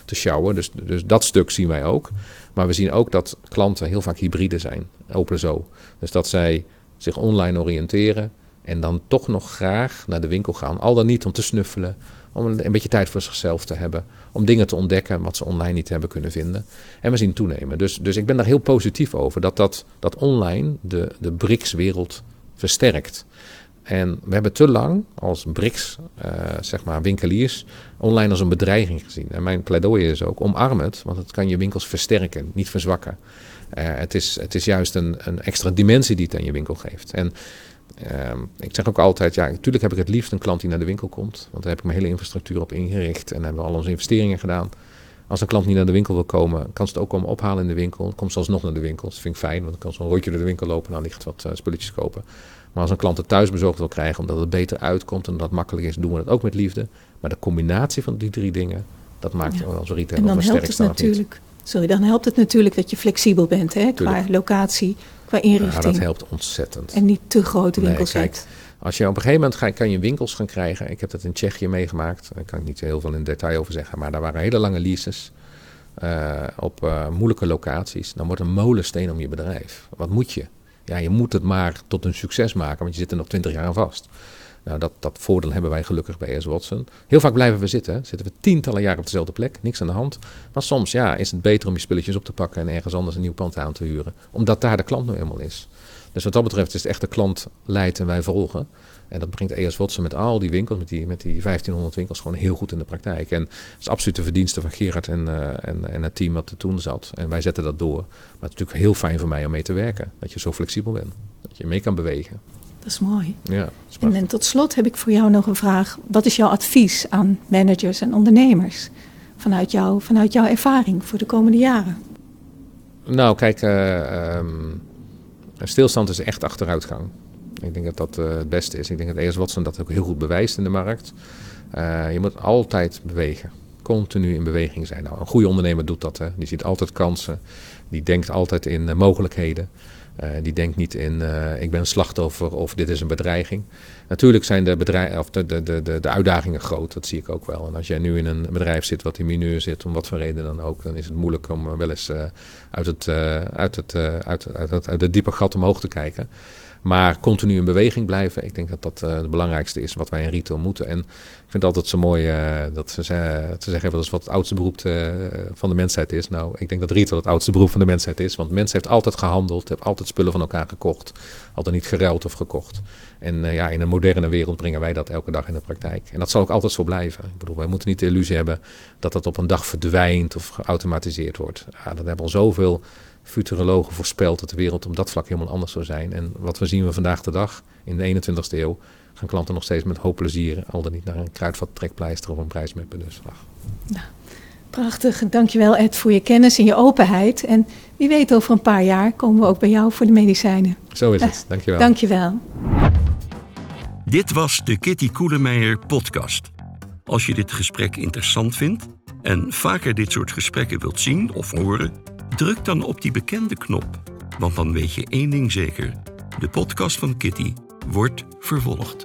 te sjouwen. Dus, dus dat stuk zien wij ook. Maar we zien ook dat klanten heel vaak hybride zijn, open zo. Dus dat zij zich online oriënteren en dan toch nog graag naar de winkel gaan. Al dan niet om te snuffelen. Om een, beetje tijd voor zichzelf te hebben. Om dingen te ontdekken wat ze online niet hebben kunnen vinden. En we zien toenemen. Dus, dus ik ben daar heel positief over. Dat, dat, dat online de, de BRICS-wereld versterkt. En we hebben te lang als BRICS, uh, zeg maar, winkeliers, online als een bedreiging gezien. En mijn pleidooi is ook, omarm het, want het kan je winkels versterken, niet verzwakken. Uh, het, is, het is juist een, een extra dimensie die het aan je winkel geeft. En uh, ik zeg ook altijd, ja, natuurlijk heb ik het liefst een klant die naar de winkel komt. Want daar heb ik mijn hele infrastructuur op ingericht en hebben we al onze investeringen gedaan. Als een klant niet naar de winkel wil komen, kan ze het ook komen ophalen in de winkel. Komt ze alsnog naar de winkel. Dat vind ik fijn, want dan kan zo'n rondje door de winkel lopen en dan ligt wat uh, spulletjes kopen. Maar als een klant het thuis bezorgd wil krijgen, omdat het beter uitkomt en dat makkelijk is, doen we het ook met liefde. Maar de combinatie van die drie dingen, dat maakt ja. als retailer En dan helpt het natuurlijk. Sorry, dan helpt het natuurlijk dat je flexibel bent hè, qua locatie, qua inrichting. Ja, dat helpt ontzettend. En niet te grote winkels nee, kijk, Als je op een gegeven moment ga, kan je winkels gaan krijgen. Ik heb dat in Tsjechië meegemaakt. Daar kan ik niet heel veel in detail over zeggen. Maar daar waren hele lange leases. Uh, op uh, moeilijke locaties. Dan wordt een molensteen om je bedrijf. Wat moet je? Ja, je moet het maar tot een succes maken, want je zit er nog twintig jaar aan vast. Nou, dat, dat voordeel hebben wij gelukkig bij AS Watson. Heel vaak blijven we zitten. Zitten we tientallen jaar op dezelfde plek, niks aan de hand. Maar soms ja, is het beter om je spulletjes op te pakken en ergens anders een nieuw pand aan te huren. Omdat daar de klant nu eenmaal is. Dus wat dat betreft is het echt de klant leidt en wij volgen. En dat brengt ES Watson met al die winkels, met die, met die 1500 winkels, gewoon heel goed in de praktijk. En dat is absoluut de verdienste van Gerard en, uh, en, en het team wat er toen zat. En wij zetten dat door. Maar het is natuurlijk heel fijn voor mij om mee te werken. Dat je zo flexibel bent. Dat je mee kan bewegen. Dat is mooi. Ja, is en, en tot slot heb ik voor jou nog een vraag. Wat is jouw advies aan managers en ondernemers? Vanuit, jou, vanuit jouw ervaring voor de komende jaren? Nou, kijk, uh, um, stilstand is echt achteruitgang. Ik denk dat dat uh, het beste is. Ik denk dat ES Watson dat ook heel goed bewijst in de markt. Uh, je moet altijd bewegen. Continu in beweging zijn. Nou, een goede ondernemer doet dat. Hè. Die ziet altijd kansen. Die denkt altijd in mogelijkheden. die denkt niet in ik ben een slachtoffer of dit is een bedreiging. Natuurlijk zijn de, of de, de, de, de uitdagingen groot, dat zie ik ook wel. En als jij nu in een bedrijf zit wat in mineur zit, om wat voor reden dan ook, dan is het moeilijk om wel eens uit, het, uit, het, uit, het, uit het diepe gat omhoog te kijken. Maar continu in beweging blijven. Ik denk dat dat het belangrijkste is wat wij in retail moeten. En ik vind altijd zo mooi uh, dat ze, ze zeggen dat is wat het oudste beroep te, uh, van de mensheid is. Nou, ik denk dat retail het oudste beroep van de mensheid is. Want de mens heeft altijd gehandeld, heeft altijd spullen van elkaar gekocht. Altijd niet geruild of gekocht. En ja, in een moderne wereld brengen wij dat elke dag in de praktijk. En dat zal ook altijd zo blijven. Ik bedoel, wij moeten niet de illusie hebben dat dat op een dag verdwijnt of geautomatiseerd wordt. Ja, dat hebben al zoveel futurologen voorspeld dat de wereld op dat vlak helemaal anders zou zijn. En wat we zien we vandaag de dag in de 21ste eeuw, gaan klanten nog steeds met hoop plezier, al dan niet naar een kruidvat trekpleister of een prijsmappen. Dus, ach. Nou, prachtig. Dankjewel Ed voor je kennis en je openheid. En wie weet over een paar jaar komen we ook bij jou voor de medicijnen. Zo is het. Dankjewel. Dankjewel. Dit was de Kitty Koelemeijer podcast. Als je dit gesprek interessant vindt en vaker dit soort gesprekken wilt zien of horen, Druk dan op die bekende knop, want dan weet je één ding zeker: de podcast van Kitty wordt vervolgd.